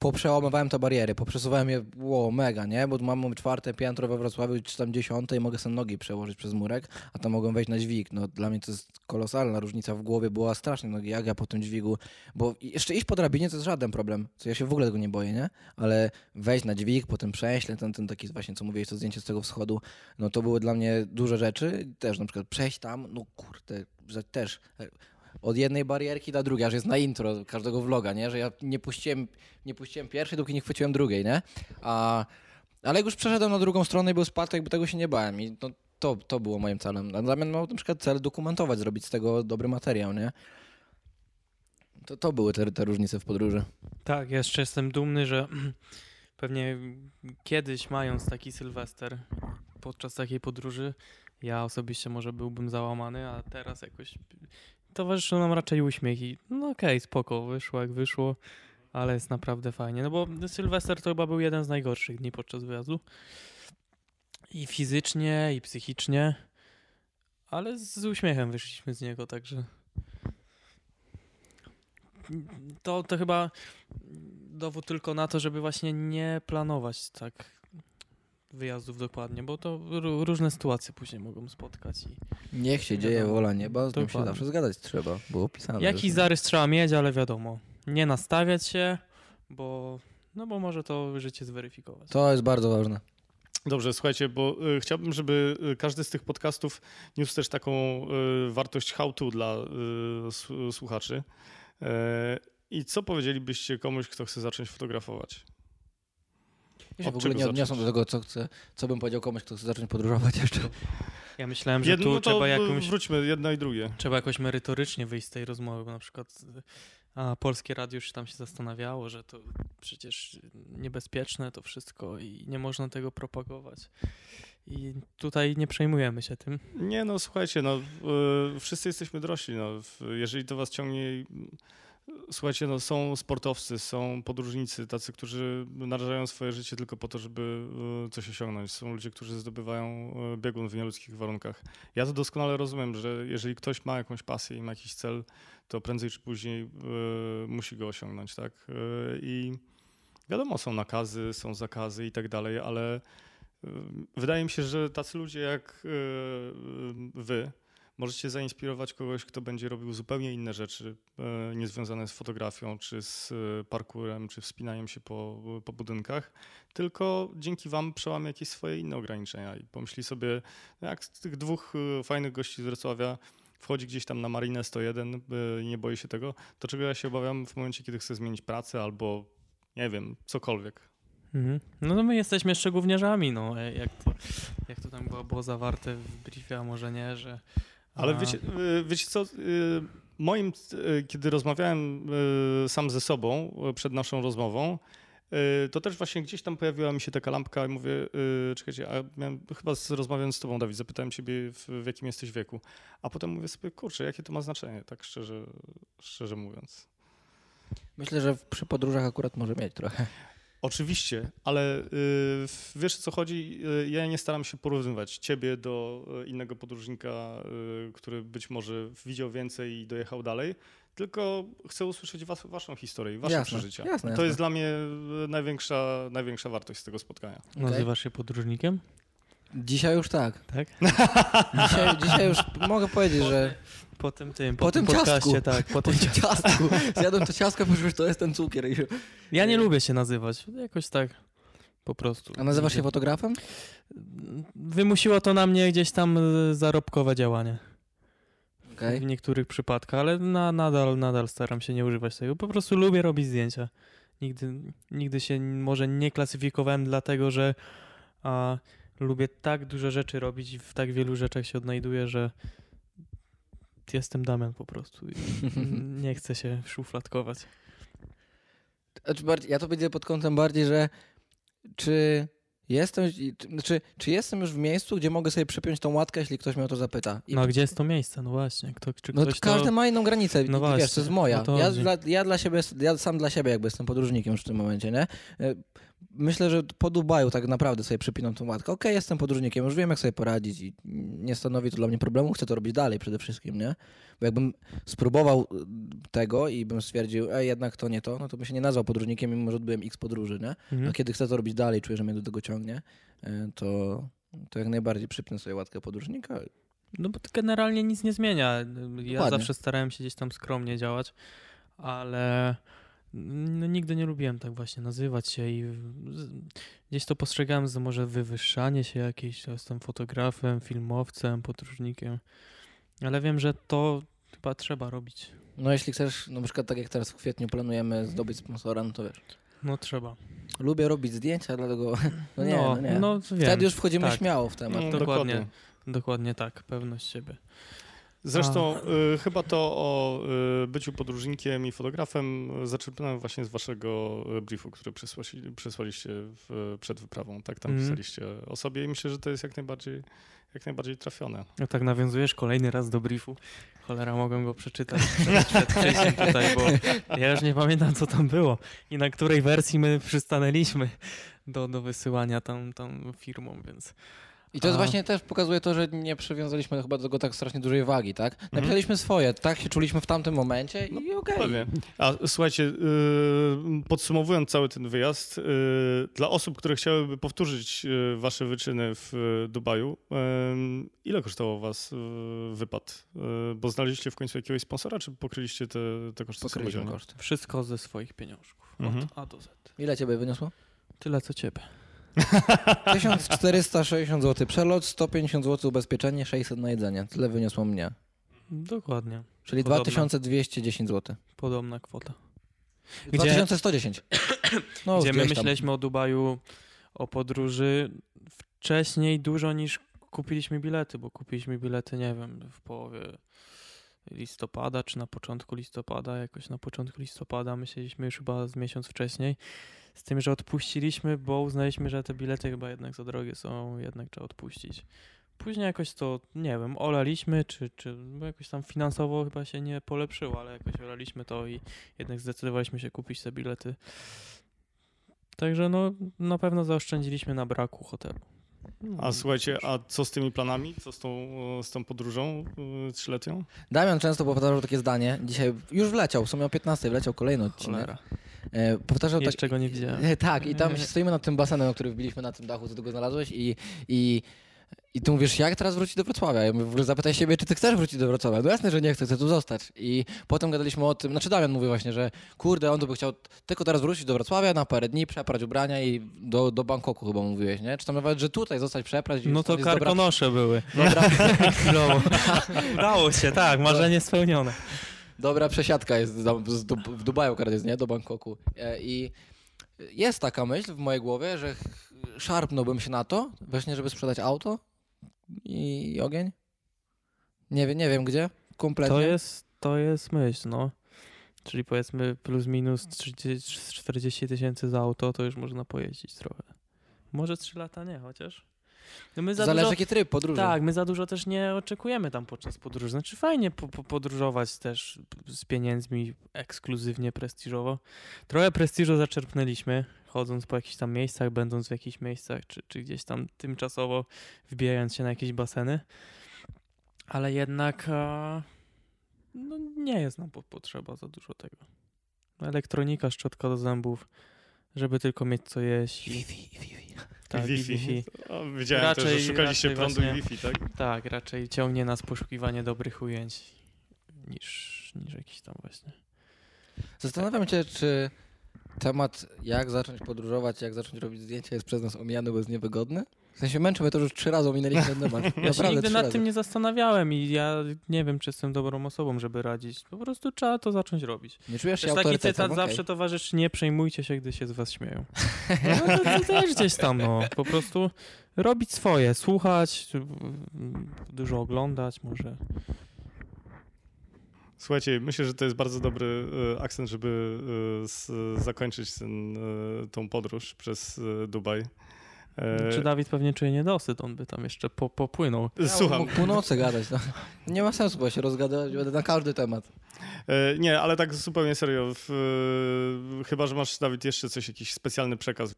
poprzełamywałem te bariery, poprzesuwałem je, było mega, nie? Bo mam czwarte piętro we Wrocławiu, czy tam dziesiąte i mogę sobie nogi przełożyć przez murek, a tam mogłem wejść na dźwig. No dla mnie to jest kolosalna różnica w głowie, była strasznie, no jak ja po tym dźwigu, bo jeszcze iść po drabinie to jest żaden problem, co ja się w ogóle tego nie boję, nie? Ale wejść na dźwig, potem prześle, ten, ten taki właśnie, co mówiłeś, to zdjęcie z tego wschodu, no to były dla mnie duże rzeczy, też na przykład przejść tam, no kurde, też od jednej barierki do drugiej, aż jest na intro każdego vloga, nie? Że ja nie puściłem, nie puściłem pierwszej, dopóki nie chwyciłem drugiej, nie? A, ale jak już przeszedłem na drugą stronę i był spadek, jakby tego się nie bałem i to, to było moim celem. A Damian miał na przykład cel dokumentować, zrobić z tego dobry materiał, nie? To, to były te, te różnice w podróży. Tak, jeszcze jestem dumny, że pewnie kiedyś mając taki Sylwester podczas takiej podróży, ja osobiście może byłbym załamany, a teraz jakoś towarzyszą nam raczej uśmiech i no okej, spoko, wyszło jak wyszło, ale jest naprawdę fajnie. No bo Sylwester to chyba był jeden z najgorszych dni podczas wyjazdu. I fizycznie, i psychicznie, ale z, z uśmiechem wyszliśmy z niego, także to, to chyba dowód tylko na to, żeby właśnie nie planować tak wyjazdów dokładnie, bo to ró- różne sytuacje później mogą spotkać. I Niech się Wiadomo. dzieje wola nieba, z nim się Dokładnie. zawsze zgadać trzeba. Było pisane. jakiś zarys trzeba mieć, ale wiadomo, nie nastawiać się, bo, no bo może to życie zweryfikować. To jest bardzo ważne. Dobrze, słuchajcie, bo y, chciałbym, żeby y, każdy z tych podcastów niósł też taką y, wartość how to dla y, s- słuchaczy. E, I co powiedzielibyście komuś, kto chce zacząć fotografować? Ja się w ogóle nie odniosłem do tego, co, chcę, co bym powiedział komuś, kto chce zacząć podróżować jeszcze. Ja myślałem, że Jedno, tu no to trzeba jakąś, wróćmy jedno i drugie. trzeba jakoś merytorycznie wyjść z tej rozmowy, bo na przykład a Polskie Radio już tam się zastanawiało, że to przecież niebezpieczne to wszystko i nie można tego propagować. I tutaj nie przejmujemy się tym. Nie, no słuchajcie, no y, wszyscy jesteśmy dorośli, no. Jeżeli to was ciągnie... Słuchajcie, no są sportowcy, są podróżnicy, tacy, którzy narażają swoje życie tylko po to, żeby y, coś osiągnąć. Są ludzie, którzy zdobywają y, biegun w nieludzkich warunkach. Ja to doskonale rozumiem, że jeżeli ktoś ma jakąś pasję i ma jakiś cel, to prędzej czy później y, musi go osiągnąć, tak? I wiadomo, są nakazy, są zakazy i tak dalej, ale wydaje mi się, że tacy ludzie jak wy możecie zainspirować kogoś, kto będzie robił zupełnie inne rzeczy, y, niezwiązane z fotografią, czy z y, parkurem, czy wspinaniem się po, po budynkach, tylko dzięki wam przełamie jakieś swoje inne ograniczenia i pomyśli sobie, jak z tych dwóch y, fajnych gości z Wrocławia wchodzi gdzieś tam na Marinę 101 y, i nie boi się tego, to czego ja się obawiam w momencie, kiedy chce zmienić pracę albo nie wiem, cokolwiek. Mhm. No to my jesteśmy jeszcze gówniarzami, no. e, Jak to, jak to tam było, było zawarte w briefie, a może nie, że... Ale a, wiecie, y, wiecie co, y, moim, y, kiedy rozmawiałem sam ze sobą przed naszą rozmową, to też właśnie gdzieś tam pojawiła mi się taka lampka i mówię, czekajcie, a miałem, chyba z, rozmawiając z tobą, Dawid, zapytałem ciebie w, w jakim jesteś wieku, a potem mówię sobie, kurczę, jakie to ma znaczenie, tak szczerze, szczerze mówiąc. Myślę, że przy podróżach akurat może mieć trochę. Oczywiście, ale y, wiesz o co chodzi? Y, ja nie staram się porównywać ciebie do y, innego podróżnika, y, który być może widział więcej i dojechał dalej, tylko chcę usłyszeć was, waszą historię, i wasze Jasne, przeżycia. jasne, to jasne. jest dla mnie największa, największa wartość z tego spotkania. Nazywasz się podróżnikiem? Dzisiaj już tak. Tak? Dzisiaj, dzisiaj już mogę powiedzieć, że Po tym tym, Po po, tym tym podcaście, tak. Po po tym ciastku zjadłem to ciastko, bo już to jest ten cukier. Ja nie lubię się nazywać, jakoś tak po prostu. A nazywasz się fotografem? Wymusiło to na mnie gdzieś tam e, zarobkowe działanie Okej. w niektórych przypadkach, ale na, nadal, nadal staram się nie używać tego. Po prostu lubię robić zdjęcia. Nigdy, nigdy się może nie klasyfikowałem, dlatego że a, lubię tak dużo rzeczy robić i w tak wielu rzeczach się odnajduję, że jestem Damian po prostu. I nie chcę się szufladkować. Znaczy ja to widzę pod kątem bardziej, że czy jestem, czy- znaczy, czy jestem już w miejscu, gdzie mogę sobie przypiąć tą łatkę, jeśli ktoś mnie o to zapyta. I No a gdzie jest to miejsce? No właśnie. Kto, czy No ktoś każdy to... ma inną granicę. No No właśnie, wiesz, to jest moja. o to ja, dla, ja dla siebie, ja sam dla siebie jakby jestem podróżnikiem już w tym momencie, nie? Myślę, że po Dubaju tak naprawdę sobie przypinam tą łatkę. Okej, jestem podróżnikiem, już wiem jak sobie poradzić i nie stanowi to dla mnie problemu, chcę to robić dalej przede wszystkim, nie? Bo jakbym spróbował y, tego i bym stwierdził, ej, jednak to nie to, no to bym się nie nazwał podróżnikiem, mimo że odbyłem x podróży, nie? Mhm. A kiedy chcę to robić dalej, czuję, że mnie do tego ciągnie, e, to, to jak najbardziej przypnę sobie łatkę podróżnika. No bo to generalnie nic nie zmienia. Ja zawsze starałem się gdzieś tam skromnie działać, ale no, nigdy nie lubiłem tak właśnie nazywać się i gdzieś to postrzegałem za może wywyższanie się jakieś, ja jestem fotografem, filmowcem, podróżnikiem, ale wiem, że to chyba trzeba robić. No jeśli chcesz, na przykład tak jak teraz w kwietniu planujemy zdobyć sponsora, no to wiesz. No trzeba. Lubię robić zdjęcia, dlatego no nie, no, no, nie. no wiem. Wtedy już wchodzimy tak. śmiało w temat. No, dokładnie. Dokładnie tak, pewność siebie. Zresztą y, chyba to o y, byciu podróżnikiem i fotografem zaczerpnąłem właśnie z waszego y, briefu, który przesłali, przesłaliście w, przed wyprawą. Tak tam Mhm. pisaliście o sobie i myślę, że to jest jak najbardziej, jak najbardziej trafione. No tak nawiązujesz kolejny raz do briefu. Cholera, mogłem go przeczytać przed, przed tutaj, bo ja już nie pamiętam, co tam było i na której wersji my przystanęliśmy do, do wysyłania tam, tam firmom, więc... I to jest właśnie też pokazuje to, że nie przywiązaliśmy chyba do tego tak strasznie dużej wagi, tak? Mhm. Napisaliśmy swoje, tak się czuliśmy w tamtym momencie i okej. Pewnie. A słuchajcie, y, podsumowując cały ten wyjazd, y, dla osób, które chciałyby powtórzyć y, wasze wyczyny w Dubaju, y, ile kosztował was y, wypad? Y, Bo znaleźliście w końcu jakiegoś sponsora, czy pokryliście te, te koszty Pokryliśmy samodzielnie? koszty. Wszystko ze swoich pieniążków, Mhm. od A do Z. Ile ciebie wyniosło? Tyle co ciebie. 1460 zł przelot, 150 zł ubezpieczenie, 600 na jedzenie. Tyle wyniosło mnie. Dokładnie. Czyli Podobne. 2210 zł. Podobna kwota. 2110. No, Gdzie my myśleliśmy o Dubaju, o podróży wcześniej dużo niż kupiliśmy bilety, bo kupiliśmy bilety, nie wiem, w połowie listopada, czy na początku listopada, jakoś na początku listopada, myśleliśmy już chyba z miesiąc wcześniej, z tym, że odpuściliśmy, bo uznaliśmy, że te bilety chyba jednak za drogie są, jednak trzeba odpuścić. Później jakoś to, nie wiem, olaliśmy, czy, czy bo jakoś tam finansowo chyba się nie polepszyło, ale jakoś olaliśmy to i jednak zdecydowaliśmy się kupić te bilety. Także no, na pewno zaoszczędziliśmy na braku hotelu. No, A słuchajcie, a co z tymi planami? Co z tą, z tą podróżą y, trzyletnią? Damian często powtarzał takie zdanie. Dzisiaj już wleciał, w sumie o 15 wleciał kolejny odcinek. Cholera. E, powtarzał tak, Jeszcze go nie widziałem. E, Tak, i tam stoimy nad tym basenem, który wbiliśmy na tym dachu, co ty go znalazłeś i, i, i ty mówisz, jak teraz wrócić do Wrocławia? Ja mówię, w ogóle zapytaj siebie, czy ty chcesz wrócić do Wrocławia? No jasne, że nie chcę, chcę tu zostać. I potem gadaliśmy o tym, znaczy Damian mówi właśnie, że kurde, on to by chciał tylko teraz wrócić do Wrocławia na parę dni, przeprać ubrania i do, do Bangkoku chyba mówiłeś, nie? Czy tam nawet, że tutaj zostać przeprać? i No to jest dobra- karkonosze były. Dobra, się, tak, marzenie spełnione. Dobra przesiadka jest w Dubaju jest, nie? Do Bangkoku. E, I jest taka myśl w mojej głowie, że szarpnąłbym się na to, właśnie żeby sprzedać auto i ogień. Nie, wiem- nie wiem gdzie, kompletnie. To jest, to jest myśl, no. Czyli powiedzmy plus minus 30 40 tysięcy za auto, to już można pojeździć trochę. Może 3 lata nie, chociaż. No my za Zależy dużo, jaki tryb podróży. tak, my za dużo też nie oczekujemy tam podczas podróży. Znaczy fajnie po, po, podróżować też z pieniędzmi ekskluzywnie, prestiżowo. Trochę prestiżu zaczerpnęliśmy, chodząc po jakichś tam miejscach, będąc w jakichś miejscach, czy, czy gdzieś tam tymczasowo wbijając się na jakieś baseny. Ale jednak e, no, nie jest nam po, potrzeba za dużo tego. Elektronika, szczotka do zębów, żeby tylko mieć co jeść. i- Wi-Fi, Wi-Fi. Tak, i Wi-Fi. Wi-Fi. O, Wiedziałem też, Raczej- że szukaliście prądu właśnie- i Wi-Fi, tak? Tak, raczej ciągnie nas poszukiwanie dobrych ujęć niż, niż jakiś tam właśnie. Zastanawiam się, czy temat jak zacząć podróżować, jak zacząć robić zdjęcia jest przez nas omijany, bo jest niewygodny. W sensie męczy mnie to, że już trzy razy ominęliśmy ten temat. Ja się nigdy nad razy. tym nie zastanawiałem i ja nie wiem, czy jestem dobrą osobą, żeby radzić. Po prostu trzeba to zacząć robić. Nie czujesz się Też taki cytat okej. zawsze towarzyszy, nie przejmujcie się, gdy się z was śmieją. No to, to też gdzieś tam, no. Po prostu robić swoje, słuchać, dużo oglądać może. Słuchajcie, myślę, że to jest bardzo dobry e, akcent, żeby e, zakończyć ten, e, tą podróż przez Dubaj. E, Czy Dawid pewnie czuje niedosyt, on by tam jeszcze po, popłynął. Słucham. Mógł północy gadać. No. Nie ma sensu, bo się rozgadać będę na każdy temat. E, Nie, ale tak zupełnie serio. W, e, chyba, że masz, Dawid, jeszcze coś, jakiś specjalny przekaz.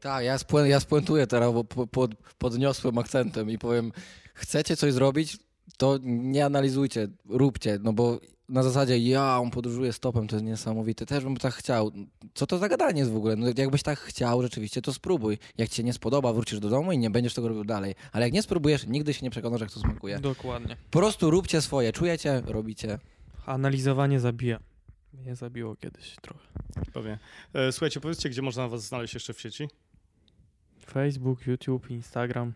Tak, ja, spłę, ja spuentuję teraz, bo po, pod, podniosłym akcentem i powiem, chcecie coś zrobić, to nie analizujcie, róbcie, no bo na zasadzie ja on podróżuje stopem, to jest niesamowite, też bym tak chciał. Co to za gadanie jest w ogóle? No, jakbyś tak chciał rzeczywiście, to spróbuj. Jak ci się nie spodoba, wrócisz do domu i nie będziesz tego robił dalej. Ale jak nie spróbujesz, nigdy się nie przekonasz, jak to smakuje. Dokładnie. Po prostu róbcie swoje, czujecie, robicie. Analizowanie zabija. Mnie zabiło kiedyś trochę. Pewnie. E, Słuchajcie, powiedzcie, gdzie można was znaleźć jeszcze w sieci? Facebook, YouTube, Instagram.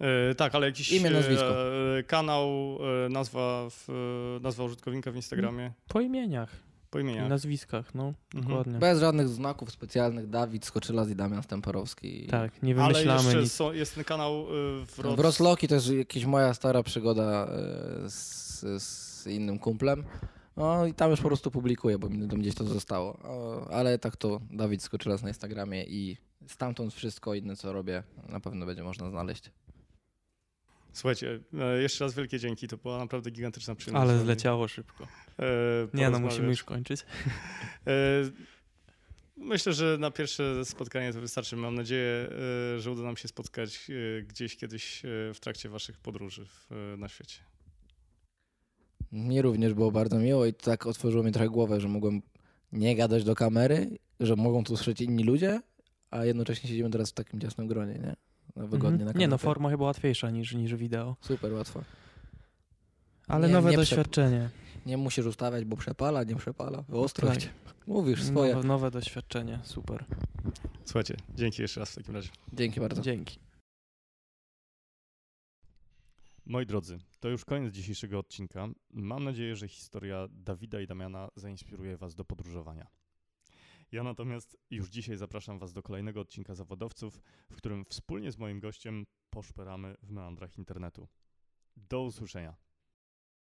E, tak, ale jakiś Imię, nazwisko. e, kanał, e, nazwa, w, nazwa użytkownika w Instagramie, Po imieniach po i imieniach. nazwiskach, no. Mhm. Dokładnie. Bez żadnych znaków specjalnych, Dawid Skoczylas i Damian Stemperowski. Tak, nie Ale wymyślamy jeszcze nic. są, jest ten kanał w, Rosloki to jest jakaś moja stara przygoda z, z innym kumplem. No i tam już po prostu publikuję, bo mi tam gdzieś to zostało. Ale tak to Dawid Skoczylas na Instagramie i stamtąd wszystko inne, co robię, na pewno będzie można znaleźć. Słuchajcie, e, jeszcze raz wielkie dzięki, to była naprawdę gigantyczna przyjemność. Ale zleciało szybko. e, Nie no, musimy już kończyć. E, Myślę, że na pierwsze spotkanie to wystarczy. Mam nadzieję, e, że uda nam się spotkać gdzieś kiedyś w trakcie waszych podróży w, na świecie. Mnie również było bardzo miło i tak otworzyło mi trochę głowę, że mogłem nie gadać do kamery, że mogą tu słyszeć inni ludzie, a jednocześnie siedzimy teraz w takim ciasnym gronie, nie? No, wygodnie Mhm. na Nie no, kanapie. forma chyba łatwiejsza niż, niż wideo. Super łatwo. Ale Nie- nowe nie doświadczenie. Nie musisz ustawiać, bo przepala, nie przepala. Ostrość. Tak. Mówisz swoje. Nowe, nowe doświadczenie, super. Słuchajcie, dzięki jeszcze raz w takim razie. Dzięki bardzo. Dzięki. Moi drodzy, to już koniec dzisiejszego odcinka. Mam nadzieję, że historia Dawida i Damiana zainspiruje Was do podróżowania. Ja natomiast już dzisiaj zapraszam Was do kolejnego odcinka zawodowców, w którym wspólnie z moim gościem poszperamy w meandrach internetu. Do usłyszenia.